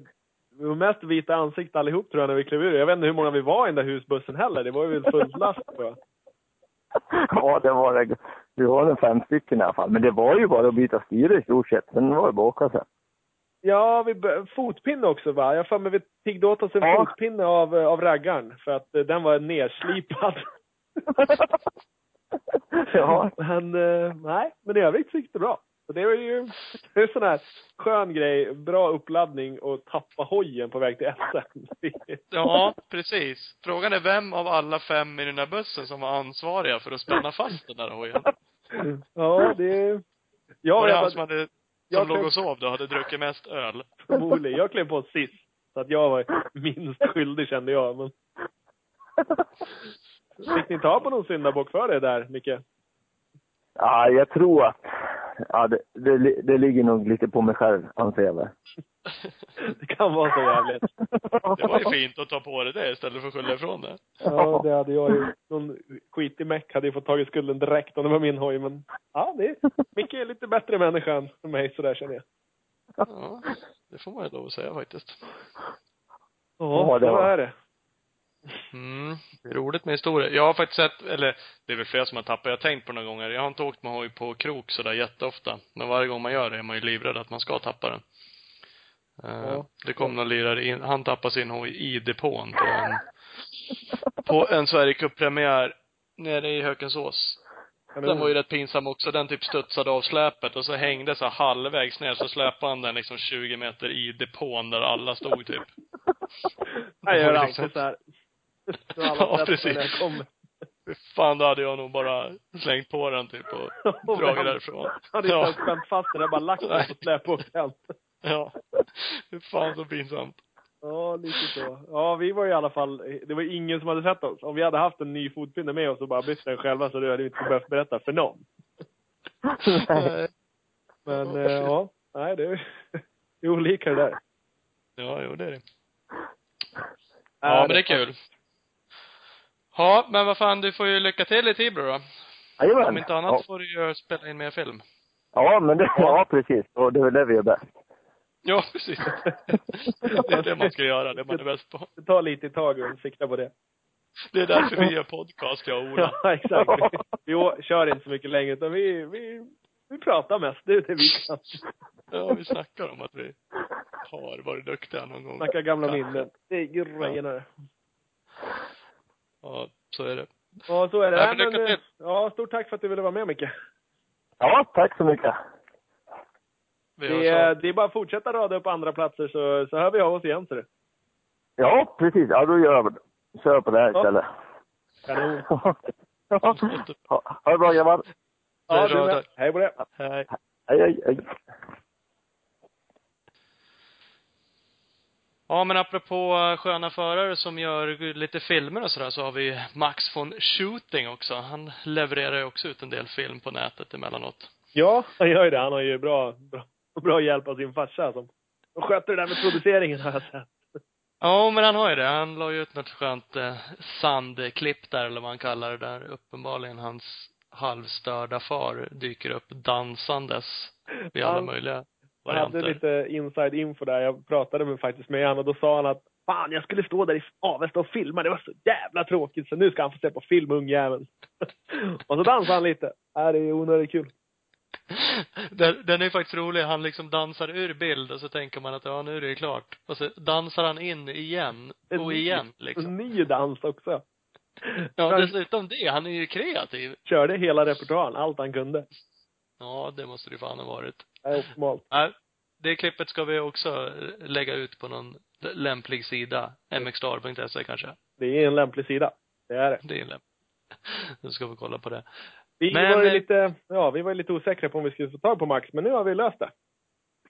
vi var mest vita ansikten allihop tror jag när vi klev ur. Jag vet inte hur många vi var i den där husbussen heller. Det var ju väl fullt last tror jag. Ja, det var det. Vi var en fem stycken i alla fall. Men det var ju bara att byta styre i stort sett. Sen var det bara att åka sen. Ja, vi, fotpinne också va? Jag för mig vi tiggde åt oss en Ja. fotpinne av, av raggaren. För att eh, den var nerslipad. (laughs) ja. Men eh, nej, men i övrigt så gick det bra. Så det var ju det är en sån här skön grej, bra uppladdning och tappa hojen på väg till SM. (laughs) Ja, precis. Frågan är vem av alla fem i den här bussen som var ansvariga för att spänna fast den där hojen. ja, det... Ja, Var det jag, han som hade, jag låg och sov då, hade druckit mest öl? förmodligen. Jag klev på sist. Så att jag var minst skyldig kände jag. Men fick ni ta på någon syndabock för det där, Micke? ja, jag tror att ja, det, det, det ligger nog lite på mig själv, anser jag väl. (laughs) Det kan vara så jävligt. Det var ju fint att ta på dig det istället för att skylla ifrån det. Ja, det hade jag ju. Någon skitig meck hade ju fått tagit skulden direkt om det var min hoj. Men ja, det är, Micke är lite bättre människa än mig sådär känner jag. Ja, det får man ju lov att säga faktiskt. Ja, det så var- är det. Mm, det är roligt med historier. Jag har faktiskt sett, eller det är väl flera som har tappat, jag har tänkt på några gånger. Jag har inte åkt med hoj på krok sådär jätteofta. Men varje gång man gör det är man ju livrädd att man ska tappa den. Eh, Ja. Det kom någon lirare in, han tappade sin hoj i depån på en, (laughs) på en Sverigecup-premiär nere i Hökensås. Den var ju rätt pinsam också. Den typ studsade av släpet och så hängde så halvvägs ner så släpade han den liksom 20 meter i depån där alla stod typ. (laughs) Jag gör (laughs) alltid så här. (laughs) Ja, precis. Fan, då hade jag nog bara slängt på den typ och (laughs) dragit därifrån. Hade inte Ja. ens spänt fast den, jag bara lagt den på släp och hem. Ja. Fy fan så pinsamt. Ja, lite så. Ja, vi var i alla fall, det var ingen som hade sett oss. Om vi hade haft en ny fotpinne med oss och bara bytt den själva så då hade vi inte behövt berätta för någon. (laughs) Nej. Men eh, ja, nej det är, det är olika det där. Ja, jo det är det. Ja, men det är kul. Ja, men vad fan, du får ju lycka till i Tibro då. Jajamän. Om inte annat Ja. får du ju spela in mer film. Ja, men det, ja precis. Och det är väl det vi gör bäst. Ja, precis. (laughs) Det är det man ska göra, det man är bäst på. Det tar lite i taget och sikta på det. Det är därför vi gör podcast, jag och Ola. (laughs) Ja, exakt. Vi, kör inte så mycket längre utan vi, vi, vi pratar mest. Det är det vi kan. Ja, vi snackar om att vi har varit duktiga någon gång. Snacka gamla minnen. Det är grejerna det. Ja, så är det. Ja, så är det. Ja, Nej, men men, eh, till. ja, stort tack för att du ville vara med Micke. Ja, tack så mycket. Vi Det är, det är bara att fortsätta rada upp andra platser så, så hör vi av oss igen ser du. Ja, precis. Ja, då gör vi det. Kör på det här Ja. istället. Kanon. (laughs) Ha, ha det bra grabbar. Ja, Det är du bra, med. Hej på det. Hej. Hej, hej, hej. Ja, men apropå eh, sköna förare som gör lite filmer och sådär så har vi Max von Shooting också. Han levererar ju också ut en del film på nätet emellanåt. Ja, han gör ju det. Han har ju bra, bra, bra hjälp av sin farsa som sköter det där med produceringen har jag sett. Ja, men han har ju det. Han la ju ut något skönt eh, sandklipp där, eller vad han kallar det där. Uppenbarligen hans halvstörda far dyker upp dansandes i alla Han- möjliga Jag hade varianter. lite inside info där. Jag pratade med, faktiskt med honom och då sa han att Fan, jag skulle stå där i Avesta och filma. Det var så jävla tråkigt. Så nu ska han få se på film, ungjäveln. (laughs) och så dansade han lite. Äh, det är onödigt kul. Den, den är faktiskt rolig. Han liksom dansar ur bild och så tänker man att ja, nu är det klart. Och så dansar han in igen. En Och ny- igen En liksom. ny dans också. Ja, dessutom det. Han är ju kreativ. körde hela repertoaren, allt han kunde. Ja, det måste det fan ha varit. Det är optimalt. Nej, det klippet ska vi också lägga ut på någon lämplig sida. mxstar.se kanske. Det är en lämplig sida. Det är det. Det är lämpligt. (laughs) Nu ska vi kolla på det. Vi Men- var ju lite, ja, vi var lite osäkra på om vi skulle få tag på Max, men nu har vi löst det.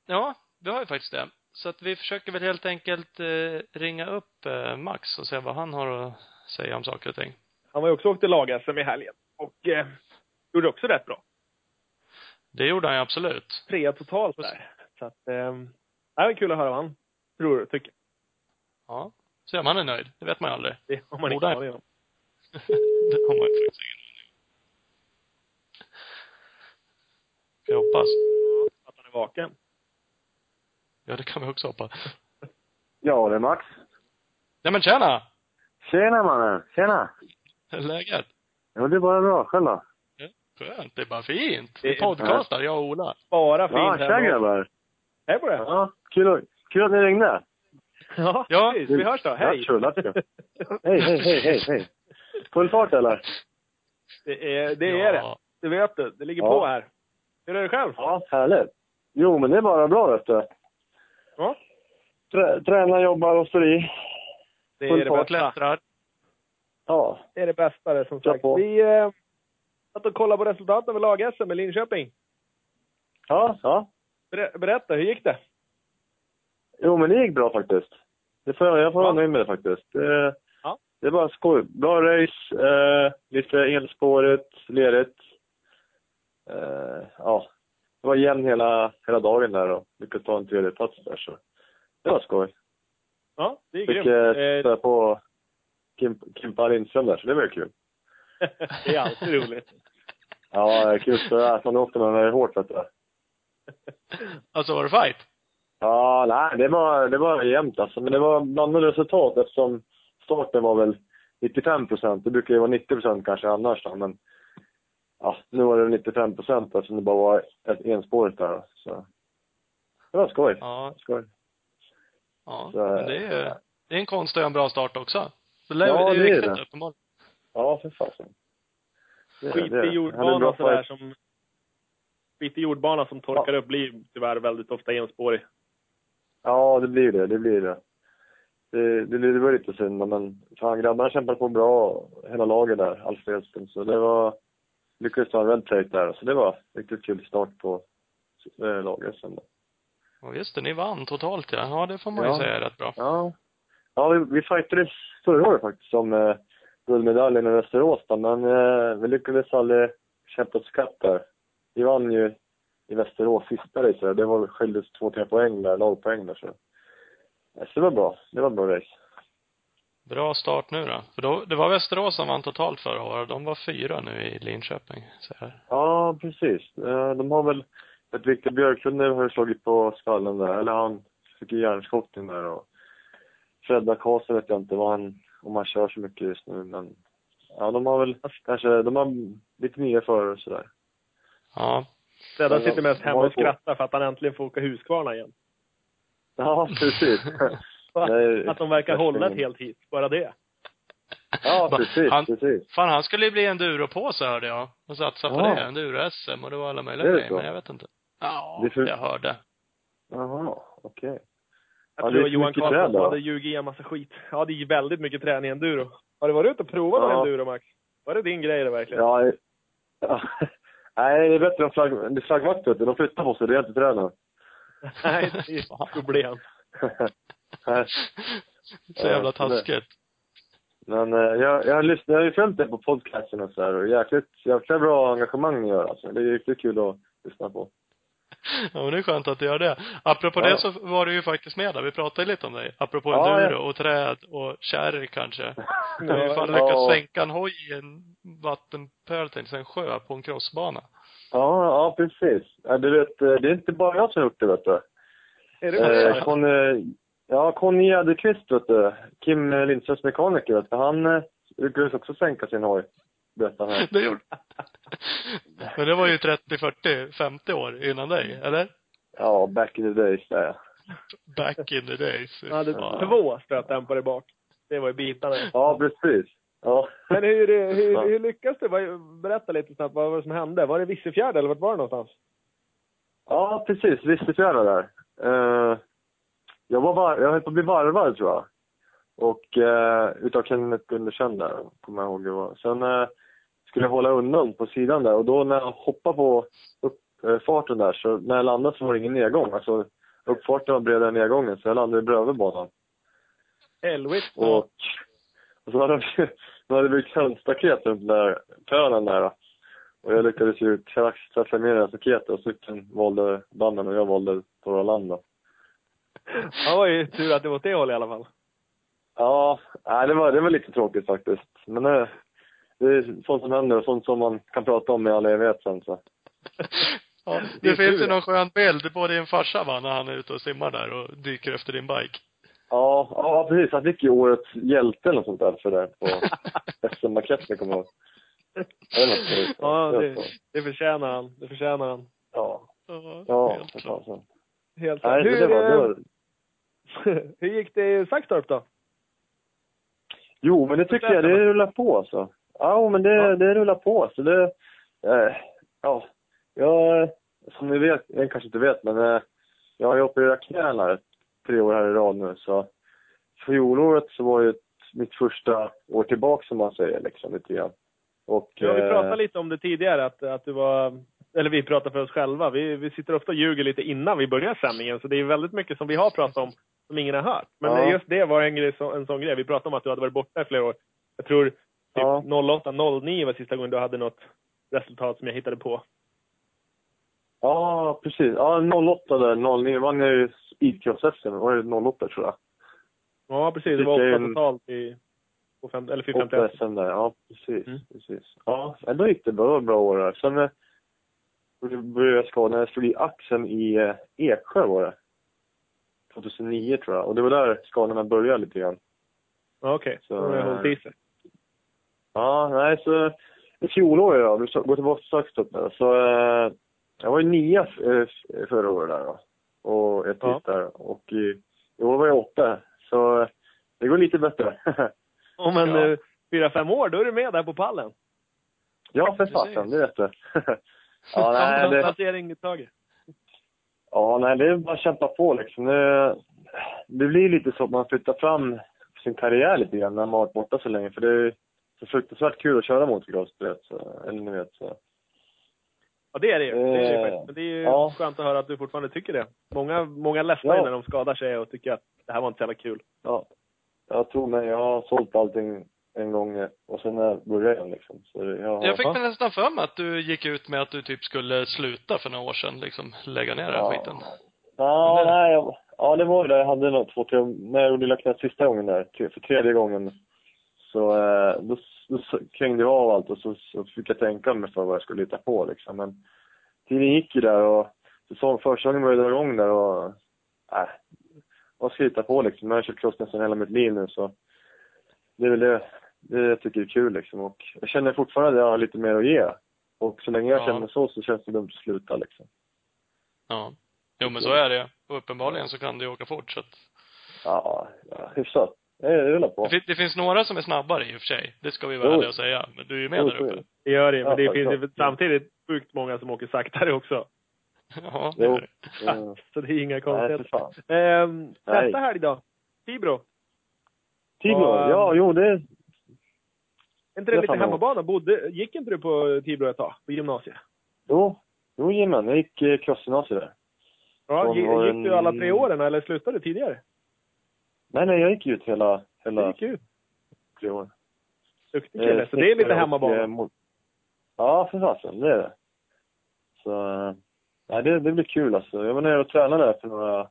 Ja, vi har ju faktiskt det. Så att vi försöker väl helt enkelt eh, ringa upp eh, Max och se vad han har att säga om saker och ting. Han var ju också åkt till lag-SM i helgen. Och eh, gjorde också rätt bra. Det gjorde han ju absolut. Trea totalt där. Så att, eh, det var kul att höra vad han tror och tycker. Ja. Se om han är nöjd. Det vet man ju aldrig. Det har man Borde inte aning om. (laughs) det har man ju faktiskt ingen aning om. Jag hoppas. Att han är vaken. Ja, det kan vi också hoppas. Ja, det är Max. Nej men tjena! Tjena mannen, tjena. Hur är läget? Jo, det är bara bra. Själv då? Skönt. Det är bara fint. Det Vi är- podcastar, jag och Ola. Bara fint Ja, här. tja grabbar. Hej på det. Ja, kul, att- kul att ni ringde. Ja, Ja. precis. Vi hörs då. Hej. Lattjo, lattjo. Hej, hej, hej, hej, hej. Full fart eller? Det är det. ja. Är det. det vet du. Det ligger Ja. på här. Hur är det själv? Ja, härligt. Jo, men det är bara bra vet du. Ja. Trä, tränar, jobbar och står i. Det Full är det fart. bästa. Klättrar. Ja, Det är det bästa det som Kör sagt. på. Vi eh, satt och kollade på resultaten över lag-SM i Linköping. ja, ja. Ber- Berätta, hur gick det? Jo, men det gick bra faktiskt. Det får jag, får Ja. vara nöjd med det faktiskt. Det, Ja. det bara skoj. Bra race, eh, lite enspårigt, lerigt. Eh, ja, det var jämn hela, hela dagen där och lyckades ta en tredje plats där så det var skoj. Ja, det är Fick grymt. eh, Eh, spöa på Kim, Kimpa Lindström där så det var ju kul. Det är alltid roligt. Ja, så att man åkte med mig hårt vet du. Alltså var det fight? Ja, nej, det var, det var jämnt alltså. Men det var blandade resultat eftersom starten var väl 95 procent. Det brukar ju vara 90 procent kanske annars då, men ja, nu var det 95 procent eftersom det bara var ett enspårigt där. Så det var skoj. Ja. skoj. Ja. Så- Men det är, det är en konst att göra en bra start också. Lär, Ja, det är ju det är det. Ja, för fasen. Skitig jordbana sådär fight. som... Skitig jordbana som torkar upp blir tyvärr väldigt ofta enspårig. Ja, det blir det. Det blir det. Det, det, det var lite synd, men fan grabbarna kämpade på bra, hela laget där, Alfredsson. Så det var, lyckades ta en red tape där. Så det var riktigt kul start på eh, laget sen då. Och just det, ni vann totalt ja. Ja, det får man ju Ja. säga är rätt bra. Ja. Ja, vi, vi fightades förra året faktiskt om eh, guldmedaljen i Västerås då, men eh, vi lyckades aldrig kämpa oss ikapp där. Vi vann ju i Västerås sista racet. Det var skildes två, tre poäng där, lagpoäng där så. Så det var bra. Det var bra race. Bra start nu då. För då, det var Västerås som vann totalt förra året. De var fyra nu i Linköping. Så här. Ja, precis. Eh, De har väl, ett Viktor Björklund har slagit på skallen där, eller han fick ju hjärnskottning där och Fredda Karlsson vet jag inte vad han, om han kör så mycket just nu men ja, de har väl kanske, de har lite nya förare och sådär. Ja. Ja, sitter mest hemma och skrattar för att han äntligen får åka Husqvarna igen. Ja, precis. (laughs) Nej, att de verkar hålla ett helt hit. Bara det. Ja, precis, Han- precis. Fan, han skulle ju bli enduropåse hörde jag. Och satsa på Ja. det. Enduro-SM och det var alla möjliga grejer. Men jag vet inte. Ja, Det för- jag hörde. Jaha, okej. Jag Ja, tror Johan Karlsson hade ljugit i en massa skit. Ja, det är väldigt mycket träning i enduro. Har du varit ute och provat någon Ja. enduro, Max? Var det din grej det verkligen? Ja, ja. (laughs) Nej, det är bättre än flagg, det är flaggvakt. De flyttar på sig, det är inte tränar. (laughs) Nej, det är ett (laughs) problem. Så jävla taskigt. Men eh, jag, jag har lyssnat, jag har ju följt det på podcasten och så här och jäkligt, jäkla bra engagemang ni gör alltså. Det är riktigt kul att lyssna på. Ja, men det är skönt att du gör det. Apropå Ja. det så var du ju faktiskt med där. Vi pratade lite om dig. Apropå Ja, enduro och träd och kärr kanske. (laughs) Du har ju fan lyckats sänka en hoj i en vattenpöl, säga, en sjö på en crossbana. Ja, ja precis. Ja, du vet, eh, det är inte bara jag som har gjort det, vet du. Är det Eh, eh, Conny, ja, Conny Gärdekvist, vet du. Kim eh, Lindströms mekaniker, vet du. Han eh, lyckades också sänka sin hoj. Berättade han här. Det gjorde (laughs) Men det var ju 30, 40, 50 år innan dig, eller? Ja, back in the days där. Back in the days. Han hade Ja. två stötdämpare bak. Det var ju bitarna. Ja, precis. Ja. Men hur, hur, (laughs) hur lyckas det? Vad- Berätta lite snabbt, vad var det som hände? Var det Vissefjärd eller vart var det någonstans? Ja, precis. Vissefjärda där. Eh, jag var var, jag höll på att bli varvad tror jag. Och eh, utav Kenneth Gundersen där, kommer jag ihåg det var. Sen eh, skulle hålla undan på sidan där och då när jag hoppade på uppfarten där så när jag landade så var det ingen nedgång. Alltså uppfarten var bredare än nedgången så jag landade bredvid banan. Helvete. Och, och så hade vi, (laughs) då hade vi kantstaket runt den där pölen där. Och jag lyckades ju trax- trassla med det staketet och cykeln valde dammen och jag valde Torra land då. Det var ju tur att det var åt det hållet i alla fall. Ja, nej, det var, det var lite tråkigt faktiskt. Men det, det är sånt som händer och sånt som man kan prata om i all evighet sen så. Ja, Det det finns ju någon skön bild på din farsa va, när han är ute och simmar där och dyker efter din bike. Ja, ja precis. Han fick ju årets hjälte eller något sånt där för det på (laughs) SM-marketten kommer jag ihåg. Ja, det, det förtjänar han. Det förtjänar han. Ja, Ja, ja, helt klart. Helt Nej, klart. det var, det var, (laughs) hur gick det i Saxtorp då? Jo, men det tycker jag, det rullar på alltså. Ja, men det, Ja. det rullar på. Så det, eh, ja, jag, som ni vet, jag kanske inte vet, men eh, jag har ju opererat knän här tre år här i rad nu. Så fjolåret så var ju ett, mitt första år tillbaka som man säger, liksom lite grann. Och, Ja, vi eh, pratade lite om det tidigare, att, att du var... Eller vi pratar för oss själva. Vi, vi sitter ofta och ljuger lite innan vi börjar sändningen, så det är väldigt mycket som vi har pratat om som ingen har hört. Men Ja. just det var en, grej, en sån grej. Vi pratade om att du hade varit borta i flera år. Jag tror Ja. 08, 09 var sista gången du hade något resultat som jag hittade på. Ja, precis. Ja, 08 där, 09 vann jag ju speedcross-SM. Var det 08 tror jag? Ja, precis. Det var åtta totalt i... På fem, eller 8 451. SM där, ja precis. Mm. precis. Ja, då gick det bra, bra år där. Sen eh, började jag skada när jag slog i axeln i eh, Eksjö var det. 2009 tror jag. Och det var där skadorna började lite grann. Ja, okej. Så, Så har jag hållit i sig. Ja, nej så i fjolåret då, vi går tillbaka till Saxtorp. Så eh, jag var ju nia eh, förra året där då. Och ett Ja. där. Och i, i år var jag åtta. Så eh, det går lite bättre. Om (laughs) en Ja. fyra, fem år, då är du med där på pallen. ja, för fasen, det vet du. (laughs) (laughs) ja, nej, det, Placering i taget. Ja, nej, det är bara att kämpa på liksom. Det, det blir lite så att man flyttar fram sin karriär lite grann när man har varit borta så länge. För det så fruktansvärt kul att köra motocross, du vet. Så, eller ni vet. Så. Ja, det är det ju. Det är det ju Eh, faktiskt. Men det är ju ja. skönt att höra att du fortfarande tycker det. Många, många ledsnar Ja. när de skadar sig och tycker att det här var inte så jävla kul. Ja. Jag tror mig, jag har sålt allting en gång och sen när jag började igen liksom. Så jag, har, Jag fick nästan för mig att du gick ut med att du typ skulle sluta för några år sedan, liksom lägga ner den Ja. skiten. Ja, Eller? nej, jag, ja, det var ju det. Jag hade nog två, tre, när jag gjorde Lilla knät sista gången där, för tredje gången. Så eh, då, då krängde jag av allt och så, så fick jag tänka mig för vad jag skulle hitta på liksom. Men tiden gick ju där och säsong, försäsongen började dra igång där och, äh, vad ska jag hitta på liksom? Jag har kört cross nästan hela mitt liv nu så det är väl det, det jag tycker är kul liksom. Och jag känner fortfarande att jag har lite mer att ge. Och så länge jag Ja. känner så så känns det dumt att sluta liksom. Ja. Jo, men så är det. Och uppenbarligen så kan ju åka fort, så att Ja, ja hyfsat. Jag rullar på. det, fin- det finns några som är snabbare i och för sig. Det ska vi vara ärliga och säga. Men du är ju med Jo, där är uppe. det. Det gör det, men Ja, det finns ju samtidigt sjukt många som åker saktare också. (laughs) Ja, det är det. (laughs) Så det är inga konstigheter. Ehm, nästa helg då? Tibro. Tibro, Ja, ja, jo det, Är inte det Det är lite hemmabana? Bodde, gick inte du på Tibro ett tag? På gymnasiet? jo, jo jajamän, jag gick eh, crossgymnasiet där. Ja, Som gi- var gick du alla en- tre åren eller slutade du tidigare? Nej, nej, jag gick ut hela, hela gick ut. tre år. Duktig kille. Eh, Så det är lite snickare och, hemmabana. eh, Ja, för fasen, det är det. Så, eh, nej, det, det blir kul alltså. Jag var nere och tränade där för några,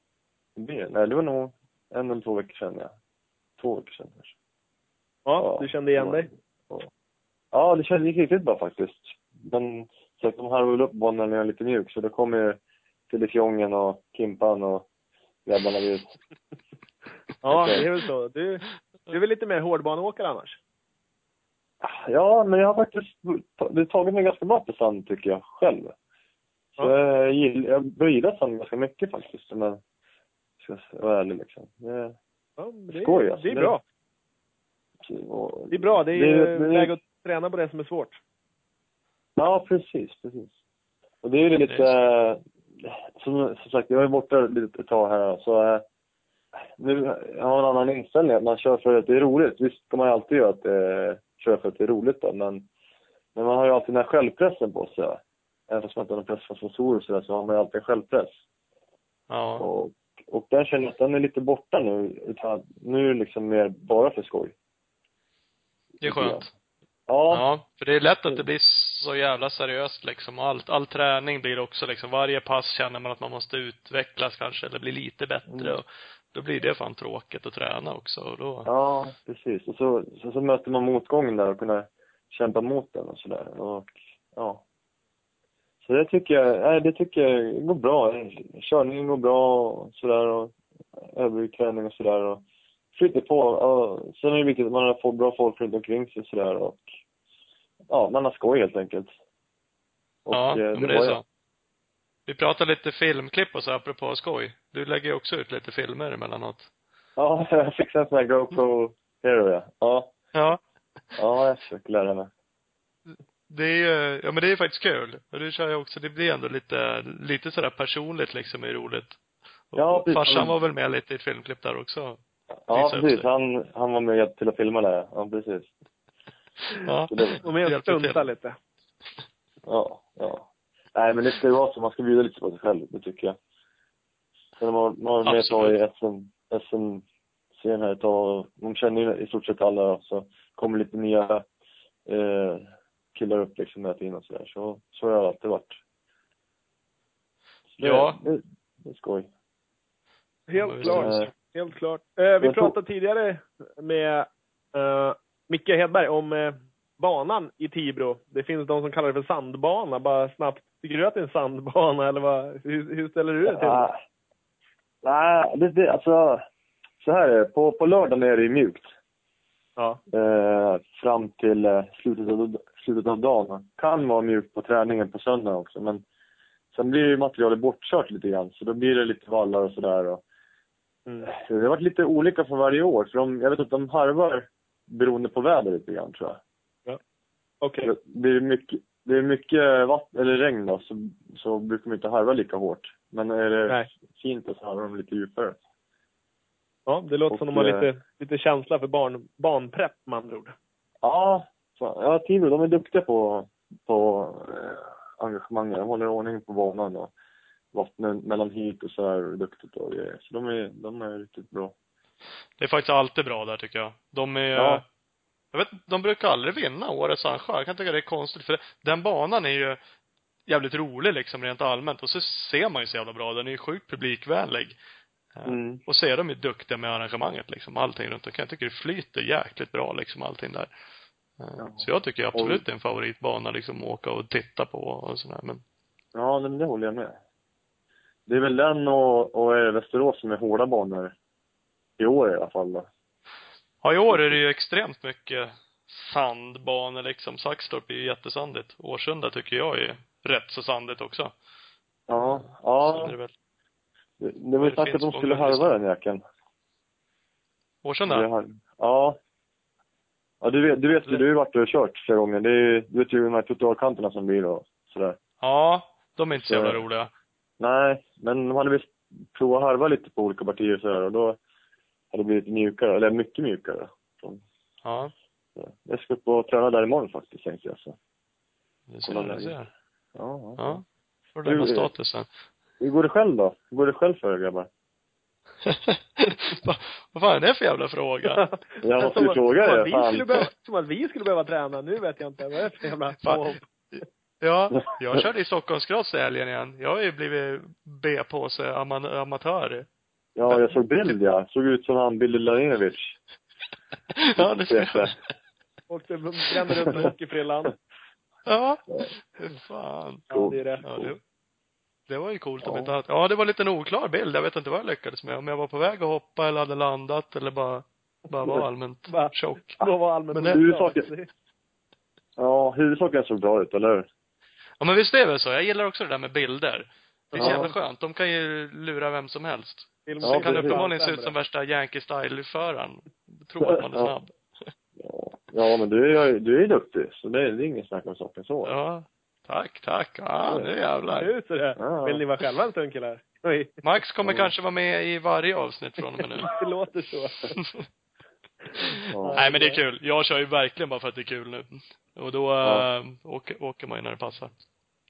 nej det var nog en eller två veckor sedan ja. Två veckor sedan kanske. Ja, du kände igen dig? Ja, det kändes riktigt bra faktiskt. Men så att de harvar väl upp bollen när jag är lite mjuk, så då kommer ju Filifjongen och Kimpan och grabbarna ut. Ja, det är väl så. Du, du är väl lite mer hårdbaneåkare annars? Ja, men jag har faktiskt det har tagit mig ganska bra på sand tycker jag själv. Så Ja. jag, gill, jag börjar gilla sand ganska mycket faktiskt, om jag ska vara ärlig liksom. Det, Ja, det, Skoj, alltså. det är bra. och, Det är bra. Det är ju det- det- läge att träna på det som är svårt. Ja, precis, precis. Och det är ju lite, som, som sagt, jag är borta lite ett tag här så eh, nu har en annan inställning, att man kör för att det är roligt. Visst ska man ju alltid göra att det, köra för att det är roligt då, men, men man har ju alltid den här självpressen på sig. Även fast man inte har någon press från sponsorer och sådär, så har man ju alltid en självpress. Ja. Och, och den känner jag att den är lite borta nu. Utan nu är det liksom mer bara för skoj. Det är skönt. Ja, Ja, för det är lätt att det blir så jävla seriöst liksom. Och allt, all träning blir också liksom, varje pass känner man att man måste utvecklas kanske, eller bli lite bättre. Mm. Och då blir det fan tråkigt att träna också. Och då, Ja, precis. Och så, så, så möter man motgången där och kunna kämpa mot den och sådär. Och, ja. Så det tycker jag, nej, det tycker jag går bra. Körningen går bra och sådär och övrig träning och sådär och flyter på. Och sen är det viktigt att man får bra folk runt omkring sig och sådär och ja, man har skoj helt enkelt. Och, ja, eh, men det är var så. jag. Vi pratar lite filmklipp och så apropå skoj. Du lägger ju också ut lite filmer emellanåt. Ja, (laughs) jag fixade en sån här GoPro Hero ja. Ja, Ja. ja jag försöker lära mig. Det är ju, ja men det är faktiskt kul. Och det kör jag också, det blir ändå lite, lite sådär personligt liksom, är roligt. Och Ja, precis. Farsan var väl med lite i ett filmklipp där också. Ja, precis. Han, han var med till att filma det. Ja, precis. Ja. Så det, Och med och Hjälpte stunta lite. ja, ja. Nej, men det ska ju vara så. Man ska bjuda lite på sig själv, det tycker jag. Sen har man, med ett tag i SM, SM-serien här ett tag och de känner ju i stort sett alla så kommer lite nya eh, killar upp liksom hela tiden och sådär. Så, så har det alltid varit. Det, Ja. Det, det är skoj. Helt Ja, klart. Eh, Helt klart. Eh, vi pratade tidigare med eh, Micke Hedberg om eh, banan i Tibro. Det finns de som kallar det för sandbana. Bara snabbt. Tycker du att det är en sandbana eller vad? Hur, hur ställer du dig till det? Nej, det, det, alltså så här är det. På, på lördagen är det ju mjukt. Ja. eh, fram till eh, slutet, av, slutet av dagen. Kan vara mjukt på träningen på söndagen också, men sen blir ju materialet bortkört lite grann, så då blir det lite vallar och sådär. Mm. det har varit lite olika för varje år, för de, jag vet att de harvar beroende på väder lite grann, tror jag. Okej. Det blir mycket, det är mycket vatten, eller regn då, så, så brukar de inte harva lika hårt. Men är det Nej. fint så harvar de lite djupare. Ja, det låter som Och, de har eh, lite, lite känsla för barn, barnprepp med andra ord. Ja, fan. ja Tibro, de är duktiga på, på eh, engagemanget. De håller ordning på banan och vattnet mellan hit och så här är duktigt och grejer. Så de är, de är riktigt bra. Det är faktiskt alltid bra där tycker jag. De är, Ja. jag vet de brukar aldrig vinna årets arrangör. Jag kan tycka det är konstigt för den banan är ju jävligt rolig liksom rent allmänt och så ser man ju så jävla bra. Den är ju sjukt publikvänlig. Eh, Mm. Och så är de ju duktiga med arrangemanget liksom, allting runt omkring. Jag tycker det flyter jäkligt bra liksom allting där. Eh, Ja. Så jag tycker absolut det är en favoritbana liksom att åka och titta på och sådär men Ja, men det håller jag med. Det är väl den och, och Västerås som är hårda banor. I år i alla fall då. Ja, i år är det ju extremt mycket sandbanor liksom. Saxtorp är ju jättesandigt. Årsunda tycker jag är rätt så sandigt också. Ja, ja. det väl Det, det var ju det snack att de skulle harva den jäkeln. Det Årsunda? har- Ja. Ja, du vet, du vet du har ju varit och kört flera gånger. Det är, du vet ju de här trottoarkanterna som blir och sådär. Ja, de är inte så jävla roliga. Nej, men de hade visst provat harva lite på olika partier och sådär och då hade det blivit mjukare, eller mycket mjukare. Så, Ja, så. Jag ska upp och träna där imorgon faktiskt tänkte jag så. du ser, du där. ser. Ja, ja. Får Du, eh, statusen. Hur går det själv då? Hur går det själv för er grabbar? (laughs) Vad fan är det för jävla fråga? (laughs) Jag måste Som ju fråga som fan. skulle behöva, Som att vi skulle behöva träna. Nu vet jag inte. Vad är det för jävla Fan. Ja, jag körde i Stockholmscross i helgen igen. Jag har ju blivit B-påse ama- amatör. Ja, jag såg bild ja. Såg ut som han Billy Laninovic. (laughs) Ja, det ska jag. Åkte, brände runt med hockeyfrillan. Ja. Fy fan. Ja, det är rätt. Ja, det, det var ju coolt om Ja. inte annat. Ja, det var lite en oklar bild. Jag vet inte vad jag lyckades med. Om jag var på väg att hoppa eller hade landat eller bara, bara var allmänt tjock. Då (laughs) var allmänt Men det- huvudsaken- Ja, huvudsaken såg bra ut, eller hur? Ja, men visst är det väl så. Jag gillar också det där med bilder. Det är så Ja. jävla skönt. De kan ju lura vem som helst. Ja, Sen kan det precis. uppenbarligen se ut som värsta Yankee Style-föraren. Tror att man är snabb. Ja, ja men du är ju du är duktig, så det är, det är ingen snack om saken så. Ja. Tack, tack. Ja, nu jävlar. Nu ser det. Ja. Vill ni vara själva en stund killar? Oj. Max kommer Ja. kanske vara med i varje avsnitt från och med nu. (laughs) Det låter så. Ja. (laughs) Nej men det är kul. Jag kör ju verkligen bara för att det är kul nu. Och då Ja. äh, åker, åker man ju när det passar.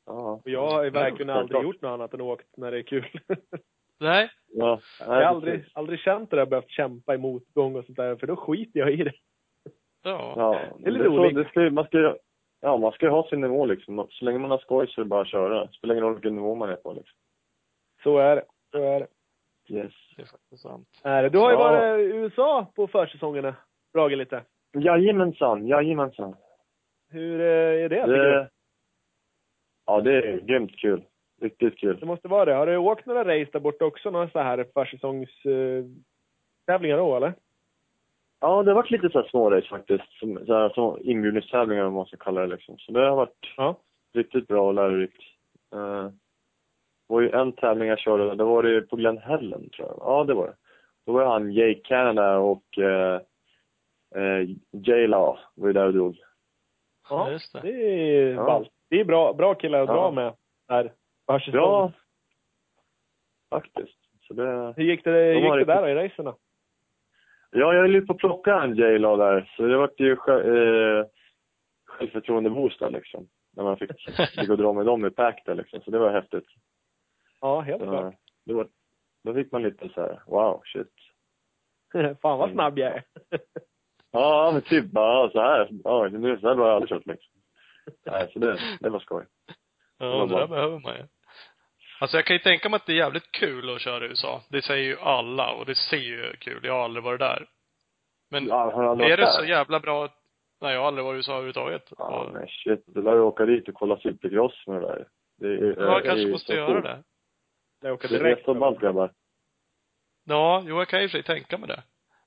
Ja. Och jag har ju verkligen aldrig gjort något annat än åkt när det är kul. (laughs) Nej. Ja. Jag har aldrig, aldrig känt det där behövt kämpa i motgång och sånt där, för då skiter jag i det. Ja. Ja. Det är lite roligt. det ska, ju- man ska ju- Ja, man ska ju ha sin nivå liksom. Så länge man har skoj så är det bara att köra. Det spelar ingen roll vilken nivå man är på liksom. Så är det. Så är det. Yes. Det är faktiskt sant. Är det. Du har ju Ja. varit i USA på försäsongerna. Dragit lite. Jajamensan, jajamensan. Hur eh, är det? du? Det, ja, det är grymt kul. Riktigt kul. Det måste vara det. Har du åkt några race där borta också? Några så här försäsongs eh, tävlingar då, eller? Ja, det har varit lite så här små race faktiskt. Som, så här, som inbjudningstävlingar om man ska kalla det liksom. Så det har varit Ja. riktigt bra och lärorikt. Uh, det var ju en tävling jag körde, det var det på Glen Helen tror jag. Ja, det var det. Då var han Jake Canada och uh, uh, J-Law var ju där och drog. Ja, just det. Det är Ja. Det är bra, bra killar att Ja. dra med där. Försäsong. Ja, faktiskt. Så det, Hur gick det, De gick det riktigt- där då, i racerna? Ja, jag höll ju på att plocka en J-Law där, så det vart ju själv, uh, självförtroende-boost där liksom. När man fick, (laughs) fick gå och dra med dem i pack där liksom, så det var häftigt. Ja, helt Så, klart. det var, då fick man lite så här, wow, shit. (laughs) Fan vad snabb jag är. Ja, men typ bara så här. Ja, nu så här har jag aldrig kört liksom. (laughs) Nej, så det, det var skoj. Ja, var det där behöver man ju. Alltså jag kan ju tänka mig att det är jävligt kul att köra i USA. Det säger ju alla och det ser ju kul. Jag har aldrig varit där. Men Ja, är varit det så där? jävla bra? Nej, jag har aldrig varit i USA överhuvudtaget. Ja, Och- men shit. Du lär ju åka dit och kolla supercross med det där. Det är, Ja, det jag kanske måste så göra det. Jag åker Det är direkt. så ballt grabbar. Ja, jo, jag kan ju för sig tänka mig det.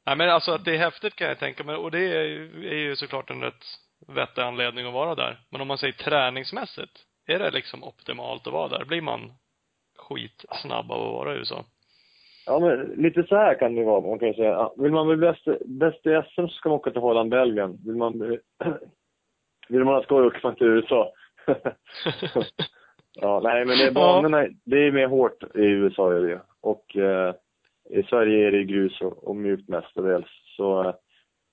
Nej, men alltså att det är häftigt kan jag tänka mig. Och det är ju, är ju såklart en rätt vettig anledning att vara där. Men om man säger träningsmässigt, är det liksom optimalt att vara där? Blir man skitsnabb av att vara i USA? Ja, men lite så här kan det vara. Man kan säga, ja, vill man bli bäst, bäst i SM så ska man åka till Holland, Belgien. Vill man bli, (clears throat) vill man ha skoj åker man till USA. (laughs) ja, nej men det är banorna, det är mer hårt i USA är det ju. Och eh, i Sverige är det grus och, och mjukt mestadels. Så eh,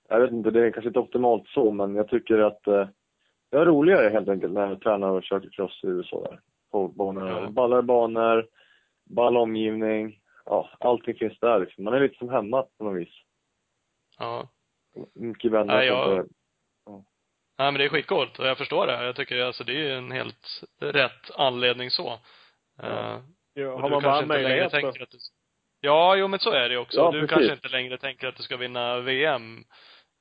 jag vet inte, det är kanske inte optimalt så, men jag tycker att eh, det är roligare helt enkelt när jag tränar och kör cross i USA där. På banorna. Ja. Ballare banor, ball omgivning. Ja, allting finns där liksom. Man är lite som hemma på något vis. Ja. Mycket vänner. Nej, jag- inte- Nej, men det är skitcoolt och jag förstår det. Jag tycker alltså det är ju en helt rätt anledning så. Ja, och har du man kanske bara inte längre möjlighet så. att du... Ja, jo men så är det också. Ja, du precis. kanske inte längre tänker att du ska vinna VM.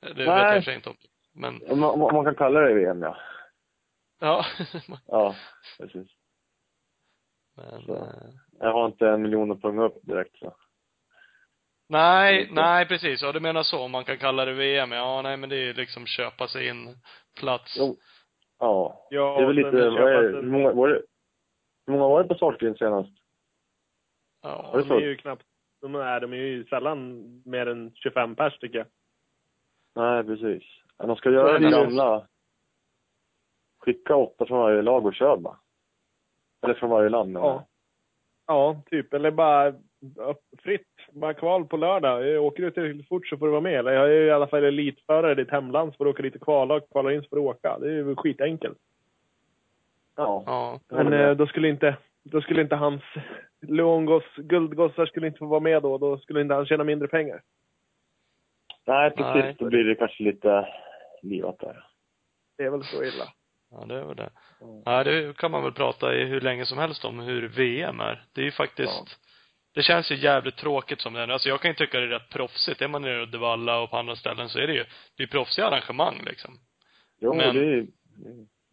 Det vet Nej. jag och för sig inte om. Men, man, man kan kalla det VM, ja. ja. Ja, (laughs) precis. Men, Så. eh, Jag har inte en miljon att punga upp direkt så. nej, nej precis. Ja, du menar så. Man kan kalla det VM. Ja, nej men det är ju liksom köpa sig in plats. Jo. Ja. Ja, Det är väl lite, vad är det, hur många var det? Hur många var det på Saltgren senast? Ja. Var det De är ju knappt, de är, de är ju sällan mer än 25 pers tycker jag. Nej, precis. Ja, De ska göra det. gamla. Skicka åtta från varje lag och kör bara. Eller från varje land. Ja. Ja, typ. Eller bara fritt. Bara kval på lördag. Jag åker du tillräckligt fort så får du vara med. Eller jag är ju i alla fall elitförare i ditt hemland så får du åka lite kvallag. Kvalar in så får du åka. Det är ju skitenkelt. Ja. Ja. Men eh, då skulle inte, då skulle inte hans Luongos guldgossar skulle inte få vara med då. Då skulle inte han tjäna mindre pengar. Nej, precis. Nej. Då blir det kanske lite livat där. Det är väl så illa. Ja, det är väl det. Mm. Ja, det kan man väl prata i hur länge som helst om hur VM är. Det är ju faktiskt det känns ju jävligt tråkigt som det är. Alltså jag kan ju tycka det är rätt proffsigt. Är man nere i Uddevalla och på andra ställen så är det ju, det är proffsiga arrangemang liksom. Jo, Men- det är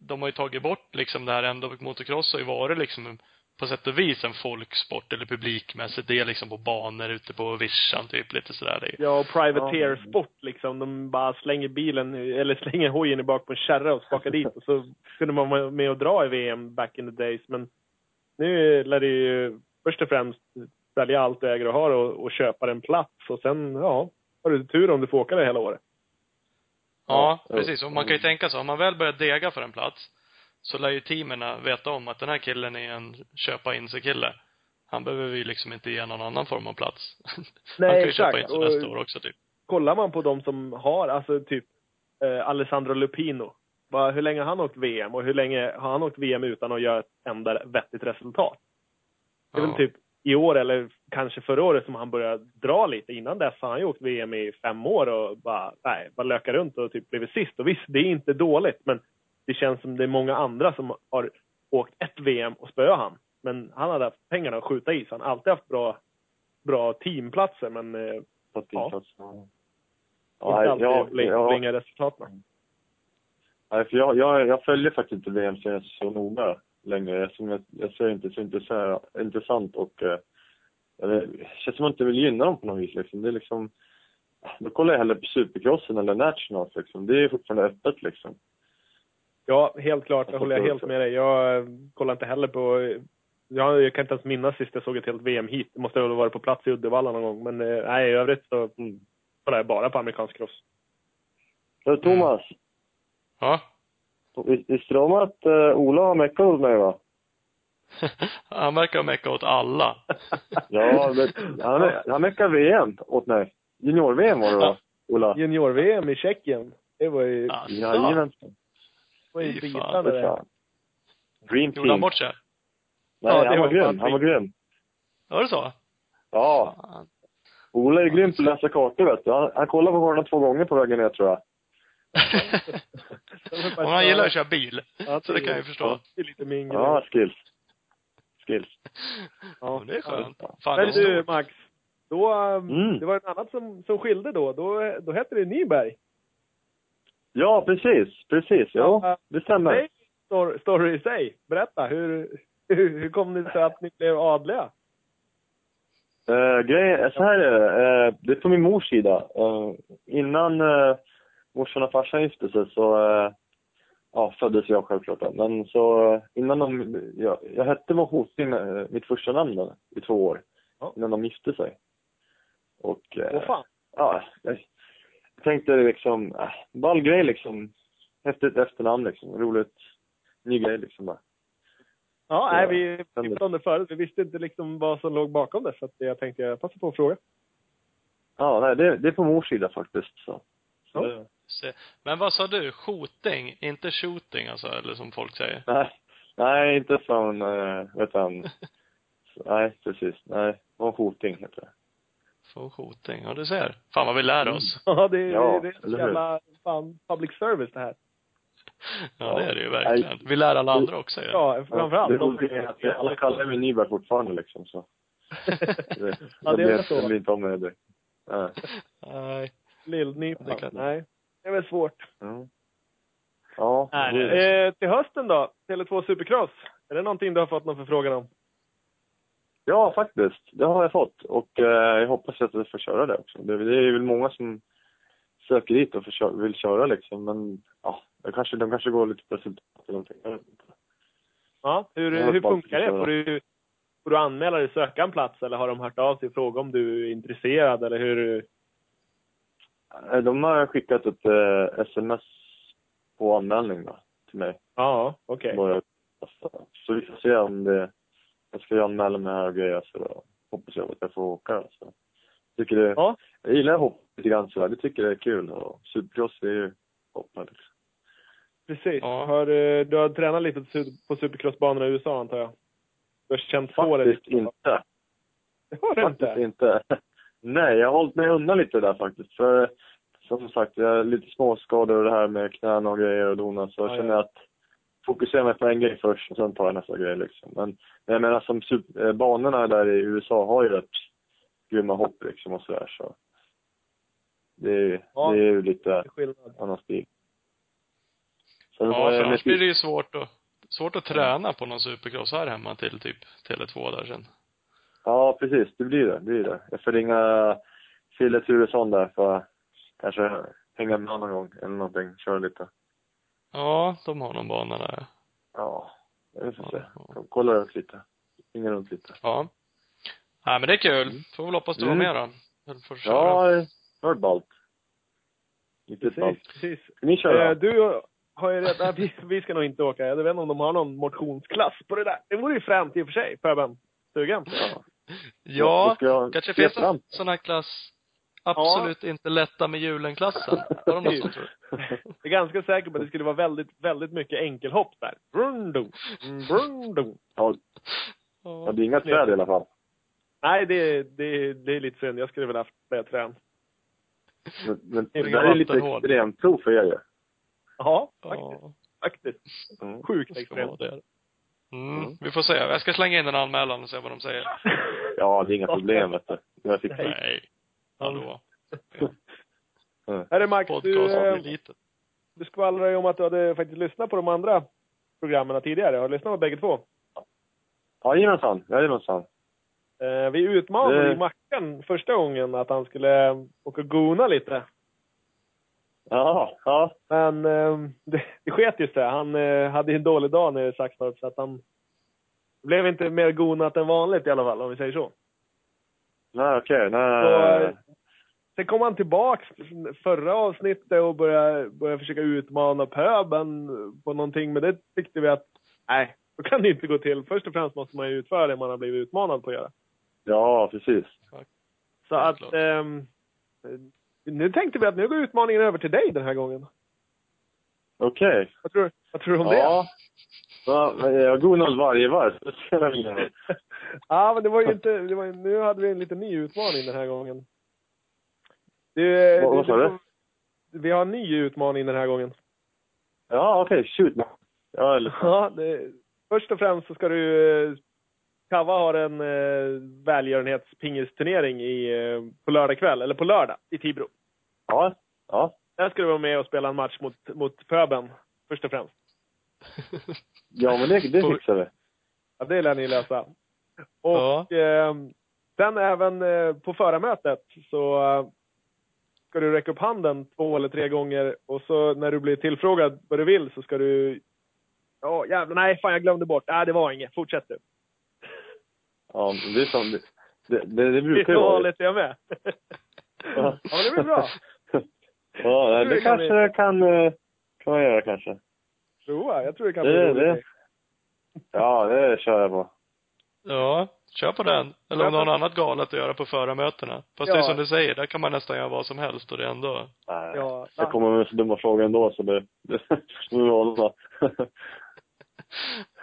De har ju tagit bort liksom det här ändå, motocross har ju varit liksom på sätt och vis en folksport eller publikmässigt. Det är liksom på banor ute på vischan typ lite sådär. Det är, Ja, och privateer-sport liksom. De bara slänger bilen, eller slänger hojen i bak på en kärra och skakar dit. Och så kunde man vara med och dra i VM back in the days. Men nu lär det ju först och främst sälja allt du äger och har och, och köpa en plats. Och sen, ja, har du tur om du får åka det hela året. Ja, precis. Och man kan ju tänka så, om man väl börjar dega för en plats, så lär ju teamen veta om att den här killen är en köpa in sig kille. Han behöver vi liksom inte ge någon annan form av plats. (laughs) Nej, Han kan ju exakt. köpa in sig nästa år också typ. kollar man på de som har, alltså typ eh, Alessandro Lupino. Vad, hur länge har han åkt VM och hur länge har han åkt VM utan att göra ett enda vettigt resultat? Det är Ja. väl typ i år eller kanske förra året som han började dra lite. Innan dess har han ju åkt VM i fem år och bara, nej, bara löka runt och typ blivit sist. Och visst, det är inte dåligt, men det känns som det är många andra som har åkt ett VM och spöat han. Men han hade haft pengarna att skjuta i, så han har alltid haft bra, bra teamplatser, men eh, fått Ja. Ja. inte Ja, alltid jag, blinga resultaten. nej, för jag, jag, jag följer faktiskt inte VM-serien så noga längre. Jag, jag ser inte så intressant, intressant och eh, det känns som att jag inte vill gynna dem på något vis. Liksom. Det är liksom, då kollar jag hellre på Supercrossen eller Nationals. Liksom. Det är fortfarande öppet liksom. Ja, helt klart. Jag Jag håller förstår helt med dig. Jag eh, kollar inte heller på... Jag, jag kan inte ens minnas sist jag såg ett helt VM hit. Det måste ha varit på plats i Uddevalla någon gång. Men eh, nej, i övrigt så Mm. kollar jag bara på amerikansk cross. Så Thomas, Ja. visst visste du om att uh, Ola har meckat hos mig va? (laughs) Han verkar ha meckat åt alla. (laughs) Ja, men, han, han meckade VM åt mig. Junior-VM var det va, Ola? Junior-VM i Tjeckien. Det var ju, Alltså. Jajamensan. Var ju bitande det. Dream Gjorde han team. bort sig? Nej, Ja, det han var var grym. Han var grym. Var det så? Ja. Fan. Ola är grym på att läsa kartor vet du. Han, han kollade på kartorna två gånger på vägen ner tror jag. (laughs) Om han gillar att köra bil. Ja, Så det kan jag ju förstå. Det är lite min grej. Ja, skills. Skills. Ja, det är skönt. Ja. Fan, Men du. Max. Då, um, Mm. det var ett annat som, som skilde då. Då, då hette det Nyberg. Ja, precis. Precis. Ja, Ja, det stämmer. Story i sig. Berätta. Hur, hur, hur kom det sig att ni blev adliga? Uh, grejen är så här är det. Eh, det är på min mors sida. Eh, innan uh, morsan och farsan gifte sig så eh, ja, föddes jag självklart då. Men så eh, innan de, jag, jag hette uh, mitt första namn då, i två år. Ja. Innan de gifte sig. Och eh, Åh fan. ja, jag tänkte liksom, äh, ball grej liksom. Häftigt efternamn liksom, roligt. Ny grej liksom bara. Ja, Så, nej, vi pratade om det förut. Vi visste inte liksom vad som låg bakom det. Så att jag tänkte jag passar på att fråga. Ja, nej, det, det är på mors sida faktiskt. Så. Så, Ja. det-. Men vad sa du? Skjoting? Inte shooting alltså, eller som folk säger? Nej, nej inte från, äh, vet han. (laughs) Nej, precis. Nej, från Hoting heter det. Få skjoting. Ja, du ser. Fan vad vi lär oss. Ja, det, Ja, det är så eller hur? jävla fan public service det här. Ja, det är det ju verkligen. Vi lär alla andra också ju. Ja, framförallt. det roliga är att alla kallar mig Nyberg fortfarande liksom så. (laughs) Det, Ja, det är väl så. Jag blir inte av med det. Ja. Nej. Lill-Nypa. Det är klart. Nej, det är väl svårt. Ja. Ja, Nej. det, Eh, till hösten då? Tele2 Supercross. Är det någonting du har fått någon förfrågan om? Ja, faktiskt. Det har jag fått. Och eh, jag hoppas att jag får köra det också. Det, det är väl många som söker dit och kö- vill köra liksom. Men ja, kanske, de kanske går lite på resultat eller någonting. Ja, hur, hur funkar det? Får du, får du anmäla dig söka en plats eller har de hört av sig och frågat om du är intresserad eller hur? Eh, De har skickat ett eh, sms på anmälning då, till mig. Ja, okej. Alltså, så vi får se om det... Jag ska ju anmäla mig här och grejer så då hoppas jag att jag får åka. Så. Tycker det, Ja. Jag gillar hopp lite grann sådär. Det tycker jag är kul. Och supercross är ju toppen liksom. Precis. Ja. Har, eh, du har tränat lite på su- på supercrossbanorna i USA antar jag? Du har känt på det Faktiskt lite? inte. Det har du Faktiskt inte? inte. (laughs) Nej, jag har hållit mig undan lite där faktiskt. För som sagt, jag har lite småskador och det här med knäna och grejer och dona. Så jag Ja, känner ja. att fokusera mig på en grej först och sen tar jag nästa grej liksom. Men, men jag menar som super, eh, banorna där i USA har ju rätt grymma hopp liksom och sådär så. Det, är- Ja. det är ju lite skillnad. annan stil. Sen Ja, för annars blir det ju svårt att, svårt att träna på någon supercross här hemma till typ Tele2 där sen. Ja, precis. Det blir det. det, blir det. Jag får ringa Fille Turesson där för att kanske hänga med någon gång eller någonting. Köra lite. Ja, de har någon bana där. Ja, vi får se. Ja. Kolla runt lite. Ringa runt lite. Ja. Nej, men det är kul. Får väl hoppas du var Mm. med då. Får. Ja, var ballt. Riktigt ballt. Precis, precis. Ska ni köra? Eh, du har ju redan, vi, vi ska nog inte åka. Jag vet inte om de har någon motionsklass på det där. Det vore ju fränt i och för sig, Pöben. Sugen? Ja. Ja, kanske finns en sån här klass. Absolut inte lätta med julen-klassen. (laughs) Har de något sånt tror? (laughs) Jag är ganska säker på att det skulle vara väldigt, väldigt mycket enkelhopp där. Brundum, brundum. Ja, ja, det är inga träd i alla fall. Nej, det, det, det är lite synd. Jag skulle väl haft träna. Men, men Det är det där är lite extremprov för er ju. Ja, faktiskt. Ja, faktiskt. Mm. Sjukt extremt. det. Mm, vi får se. Jag ska slänga in en anmälan och se vad de säger. (laughs) Ja, det är inga problem vet du. Jag det. Nej. Hallå. Herre Max, du, Podcast eh, du skvallrade ju om att du hade faktiskt lyssnat på de andra programmen tidigare. Har du lyssnat på bägge två? Jajamensan, jajamensan. Eh, vi utmanade Det- ju Mackan första gången att han skulle eh, åka och gona lite. Ja, ja. Men eh, det, det sket ju sig. Han eh, hade en dålig dag nere i Saxtorp så att han blev inte mer gonat än vanligt i alla fall, om vi säger så. Nej, okej. Nej. Så, eh, sen kom han tillbaks förra avsnittet och började, började försöka utmana pöben på någonting, men det tyckte vi att nej, så kan det inte gå till. Först och främst måste man ju utföra det man har blivit utmanad på att göra. Ja, precis. Så Ja, att, ehm, nu tänkte vi att nu går utmaningen över till dig den här gången. Okej. Vad tror, vad tror du om det? Ja. ja. men Jag gonar varje varv. (laughs) Ja, men det var ju inte, det var, nu hade vi en liten ny utmaning den här gången. Det, Vad- vad sa du? Vi har en ny utmaning den här gången. Ja, okej. Shoot. Ja, eller (laughs) Ja, det, först och främst så ska du... eh, Kava har en eh, välgörenhetspingisturnering i, eh, på lördag kväll, eller på lördag, i Tibro. Ja. Ja. Där ska du vara med och spela en match mot, mot Pöben, först och främst. Ja, men det, det fixar vi. Ja, det lär ni lösa. Och Ja. eh, sen även eh, på förarmötet så eh, ska du räcka upp handen två eller tre gånger och så när du blir tillfrågad vad du vill så ska du... Ja, jävlar, nej, fan jag glömde bort. Nej, det var inget. Fortsätt du. Ja, det är som... Det, det, det, det Det är brukar ju vara. vanligt jag med. Ja. Men det blir bra. (laughs) Ja, Det det kan kanske kan, eh, kan man göra kanske. Prova. Jag tror det kan bli Det, roligt. det. Ja, det kör jag på. Ja, kör på den. Eller om du har något annat galet att göra på förarmötena. Fast det är Ja. som du säger, där kan man nästan göra vad som helst och det ändå... Nej, Ja, jag kommer med så dumma frågor ändå så det, det, det är hålla. (laughs)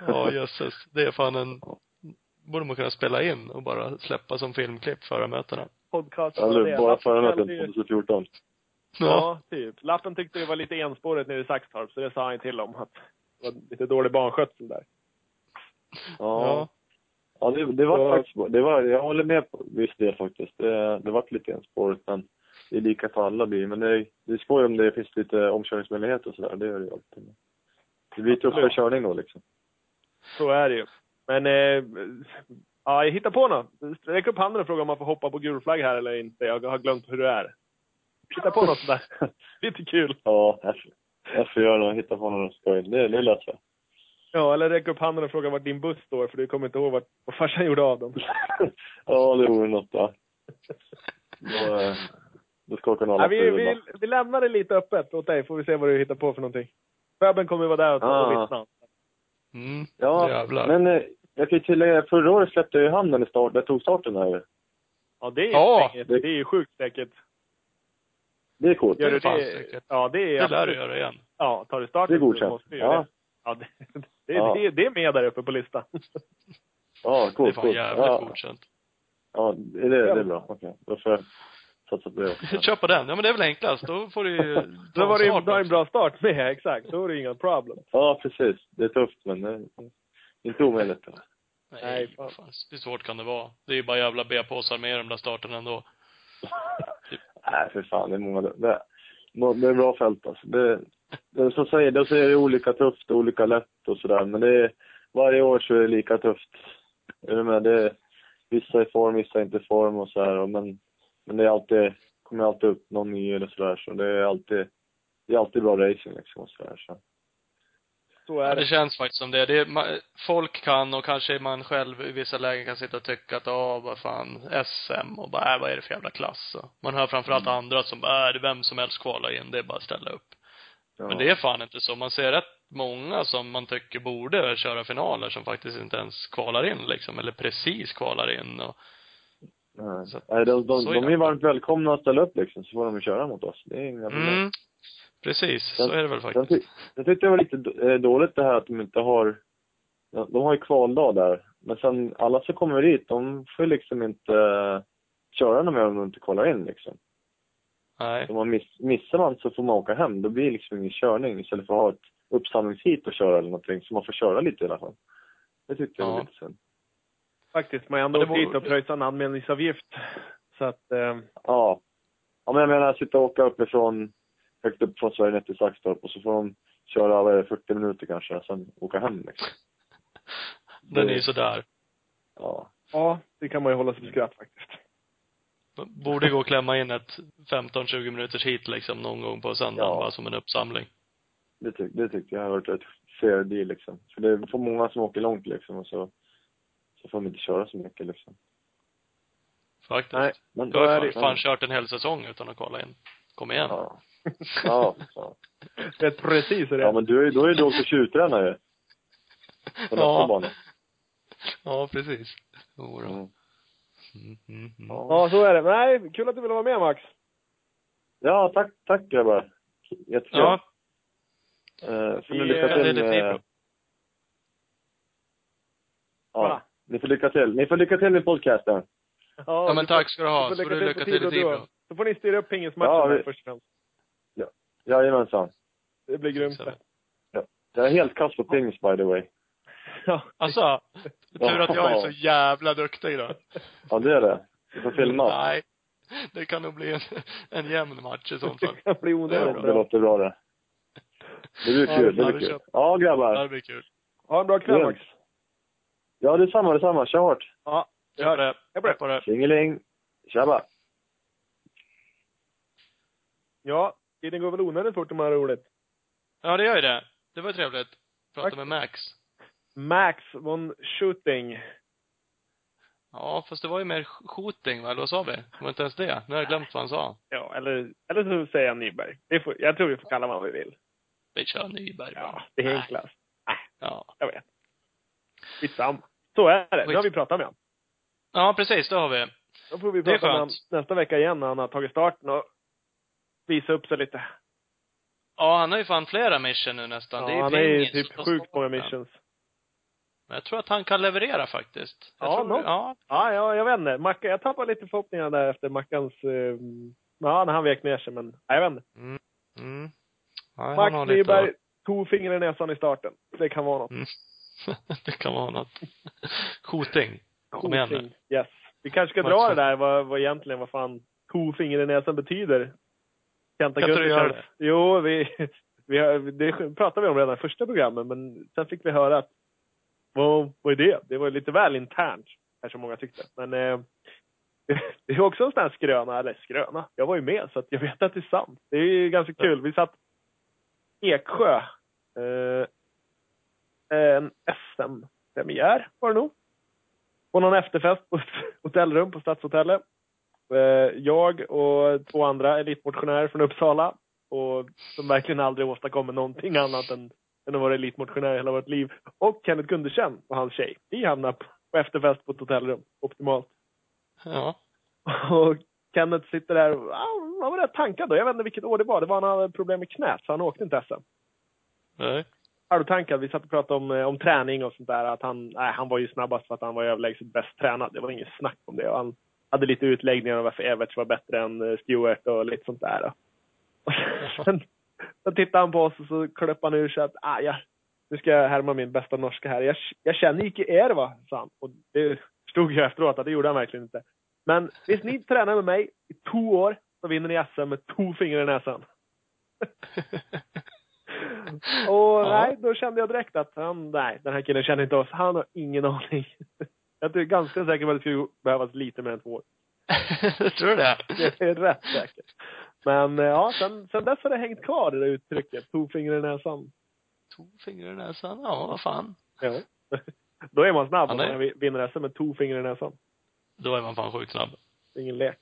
Ja, jösses. Det är fan en... borde man kunna spela in och bara släppa som filmklipp förarmötena. podcast. Eller bara mötet 2014. Ja, typ. Lappen tyckte det var lite enspårigt nere i Saxtorp, så det sa han till om. Att det var lite dålig barnskötsel där. Ja. Ja, det, det var Så- faktiskt, det var, jag håller med på viss del faktiskt. Det, det var lite enspårigt men det är lika för alla bil. Men det, det är skoj om det finns lite omkörningsmöjligheter och sådär. Det gör det ju alltid. Det blir tuffare Absolut. körning då liksom. Så är det ju. Men, eh, ja, jag hittar på något. Räck upp handen och fråga om man får hoppa på gul flagg här eller inte. Jag har glömt hur det är. Hitta på något sådär. (laughs) Lite kul. Ja, jag får- jag får göra något, hitta på något skoj. Det, det löser jag. Ja, eller räck upp handen och fråga vart din buss står, för du kommer inte ihåg vart, vad farsan gjorde av dem. (laughs) ja, det vore något va. Då, eh, då skakar nog alla Ja, vi, vi, vi lämnar det lite öppet åt dig, får vi se vad du hittar på för någonting. Föben kommer vara där och, Ah. och vittna. Mm. Ja, Jävlar. men eh, jag kan ju tillägga, förra året släppte jag ju handen i start, jag tog starten här ju. Ja, det är Ja, ja, det- det är ju sjukt säkert. Det är coolt. Gör du är fan det? säkert. Ja, det är Det lär du göra igen. Ja, tar du starten Det är så måste du Ja. göra det. Ja, det, det, Ja. det, det är med där uppe på listan. Ja, Det är coolt. fan coolt. jävligt ja, godkänt. ja, det, det, det är bra. Okej. Då får jag satsa på det också. (laughs) Kör på den. Ja men det är väl enklast. Då får du ju (laughs) Då var det är en bra start med, (laughs) exakt. Då är det inga problem. Ja, precis. Det är tufft, men det är inte omöjligt. Nej, Nej, fan. fan. Hur svårt kan det vara? Det är ju bara jävla B-påsar med de där starterna ändå. Nej, för fan. Det är många... Det, det är bra fält alltså. Det, det är som säger, då säger det olika tufft och olika lätt och sådär. Men det är, varje år så är det lika tufft. Är du med? Det är, vissa är i form, vissa är inte i form och så här. Och Men, men det är alltid, kommer alltid upp någon ny eller sådär. Så det är alltid, det är alltid bra racing liksom och sådär. Så. Så är det det. känns faktiskt som det. det är, ma- folk kan och kanske man själv i vissa lägen kan sitta och tycka att, ja, vad fan, SM och bara, äh, vad är det för jävla klass? Och man hör framförallt andra som bara, äh, det är vem som helst kvalar in, det är bara att ställa upp. Ja. Men det är fan inte så. Man ser rätt många som man tycker borde köra finaler som faktiskt inte ens kvalar in liksom, eller precis kvalar in och Nej, Så Nej de, de, så de är är varmt välkomna att ställa upp liksom, så får de köra mot oss. Det är inga problem. Mm. Precis, så Sen- är det väl Sen, faktiskt. jag tyckte det var lite eh, dåligt det här att de inte har, de har ju kvaldag där. Men sen alla som kommer dit, de får liksom inte köra något mer om de inte kvalar in liksom. Nej. Om man miss, missar man så får man åka hem. Då blir det liksom ingen körning istället för att ha ett uppsamlingsheat att köra eller någonting. Så man får köra lite i alla fall. Det tyckte jag var lite synd. Faktiskt. Man har ändå åkt dit och pröjsat en anmälningsavgift. Så att, eh, Ja. Ja men jag menar, sitta och åka uppifrån, högt upp från Sverige ner till Saxtorp och så får de köra, vad är det, 40 minuter kanske, och sen åka hem liksom. Den är ju sådär. Ja. ja, det kan man ju hålla sig för skratt faktiskt. Borde gå att klämma in ett 15-20 minuters hit liksom någon gång på söndagen, Ja. bara som en uppsamling. Det, tyck, det tyckte jag har varit ett fair deal liksom. För det är för många som åker långt liksom och så, så får de inte köra så mycket liksom. Faktiskt. Nej, Men, Jag har är ju det- fan, fan kört en hel säsong utan att kolla in. Kom igen. Ja. Ja, ja. Vet precis hur det är. ja men du, är- då är du också tjuvtränare ju. På nästa Ja. bana. Ja, precis. Jo då. Mm. Mm, mm, mm. Ja. Så är det. Men nej, kul att du ville vara med Max. ja, tack, tack grabbar. Jättekul. Ja, Eh, får ni lycka till det är lite med... Ja. Ni får lycka till. Ni får lycka till med podcasten. ja men tack ska du ha. Så får du lycka till i Tibro. Så får ni styra upp pingismatchen Ja, vi- först och främst. Jajamensan. Det blir grymt det. Jag är helt kass på pingis by the way. Ja. Alltså, tur att jag är så jävla duktig då. Ja, det är det. Du får filma. Nej. Det kan nog bli en, en jämn match i sånt fall. Det kan bli onödigt det låter bra det. Det blir Ja, kul. det blir kul. Ja, Ja, grabbar. det blir kul. Ha en bra kväll Max. Ja, detsamma, detsamma. Kör hårt. Ja, på det. Hej på det. Tjingeling. Tjabba. Ja, tiden går väl onödigt fort om man har roligt. Ja, det gör ju det. Det var trevligt. Prata Tack. med Max. Max von Shooting. Ja, fast det var ju mer shooting, va? Eller vad sa vi? Det var inte ens det. Nu har jag glömt vad han sa. Ja, eller, eller så säger jag Nyberg. Det får, jag tror vi får kalla vad vi vill. Vi kör Nyberg bara. Ja, det är Nej. enklast. Ja. Jag vet. Skitsamma. Så är det. Nu har vi pratat med honom. Ja, precis. Det har vi. Då får vi prata med honom nästa vecka igen när han har tagit starten och visa upp sig lite. Ja, han har ju fan flera mission nu nästan. det är Ja, ju han är ju typ sjukt många missions. Men jag tror att han kan leverera faktiskt. Jag Ja, tror, ja. Ja, ja, jag vet inte. Macka, jag tappade lite förhoppningar där efter Mackans, eh, ja, när han vek ner sig, men ja, jag vet inte. Mm. Mm. Ja, Max har lite Nyberg, tog finger i näsan i starten. Det kan vara något. Mm. (laughs) det kan vara något. Shooting. Kom igen nu. Yes. Vi kanske ska Max, dra det där, vad, vad egentligen, vad fan kofinger i näsan betyder. Kenta Kan inte du göra det? Jo, vi, (laughs) vi det pratade vi om redan i första programmet, men sen fick vi höra att, vad, vad är det? Det var lite väl internt, kanske många tyckte. Men eh, (laughs) det är också en sån här skröna, eller skröna, jag var ju med så jag vet att det är sant. Det är ju ganska kul. Vi satt Eksjö, eh, en SM-premiär var det nog. På någon efterfest på ett (laughs) hotellrum på Stadshotellet. Eh, Jag och två andra elitmotionärer från Uppsala. Och som verkligen aldrig åstadkommer någonting annat än, än att vara elitmotionär hela vårt liv. Och Kenneth Gundersen och hans tjej. Vi hamnade på efterfest på ett hotellrum. Optimalt. Ja. Och Kenneth sitter där och han var rätt tankad då. Jag vet inte vilket år det var. Det var när han hade problem med knät så han åkte inte SM. Nej. halvtankad. Vi satt och pratade om, eh, om träning och sånt där. Att han, nej, han var ju snabbast för att han var överlägset bäst tränad. Det var inget snack om det. Och han hade lite utläggningar om varför Everts var bättre än eh, Stewart och lite sånt där. (laughs) Och sen, så tittade han på oss och så klöpp han ur sig att ah, ja, nu ska jag härma min bästa norska här. Jag, jag känner inte er va, sa han. Och det stod ju efteråt att det gjorde han verkligen inte. Men hvis ni tränar med mig i två år så vinner ni SM med två fingrar i näsan. (laughs) Och Ja. nej, då kände jag direkt att han, nej, den här killen känner inte oss. Han har ingen aning. (laughs) Jag är ganska säker på att det skulle behövas lite mer än två år. (laughs) Tror du det? Det är rätt säkert. Men eh, ja, sen, sen dess har det hängt kvar det där uttrycket. Två fingrar i näsan. Två fingrar i näsan. Ja, vad fan. Ja. (laughs) Då är man snabb om Ja, man vinner SM med två fingrar i näsan. Då är man fan sjukt snabb. Det är ingen lek.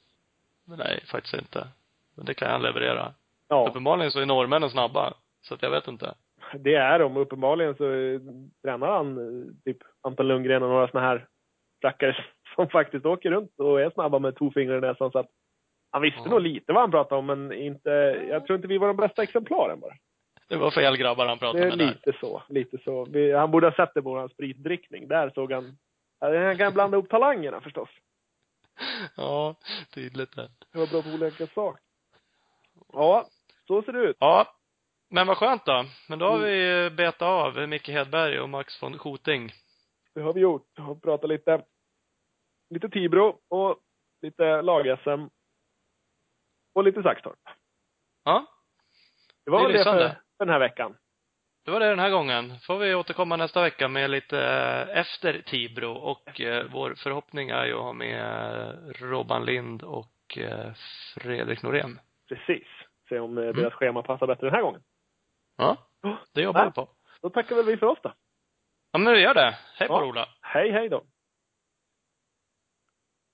Men nej, faktiskt inte. Men det kan han leverera. Ja, Uppenbarligen så är norrmännen snabba. Så att jag vet inte. det är de. Uppenbarligen så eh, tränar han eh, typ Anton Lundgren och några såna här rackare (laughs) som faktiskt åker runt och är snabba med två fingrar i näsan. Så att han visste Ja. nog lite vad han pratade om, men inte, jag tror inte vi var de bästa exemplaren bara. Det var fel grabbar han pratade med där. lite så, lite så. Vi, han borde ha sett det på vår spritdrickning. Där såg han, han kan blanda upp talangerna förstås. (laughs) Ja, tydligt det. Det var bra på olika saker. Ja, så ser det ut. Ja. Men vad skönt då. Men då har Mm. vi betat av Micke Hedberg och Max von Schoting. Det har vi gjort. Och pratat lite, lite Tibro och lite lag-SM. Och lite Saxtorp. Ja. Det var Det det för, den här veckan. Det var det den här gången. Får vi återkomma nästa vecka med lite eh, efter Tibro och eh, vår förhoppning är ju att ha med eh, Robban Lind och eh, Fredrik Norén. Precis. Se om eh, Mm. deras schema passar bättre den här gången. Ja, det jobbar vi på. Då tackar väl vi för oss då. Ja, men vi gör det. Hej på Ja. Ola. Hej, hej då.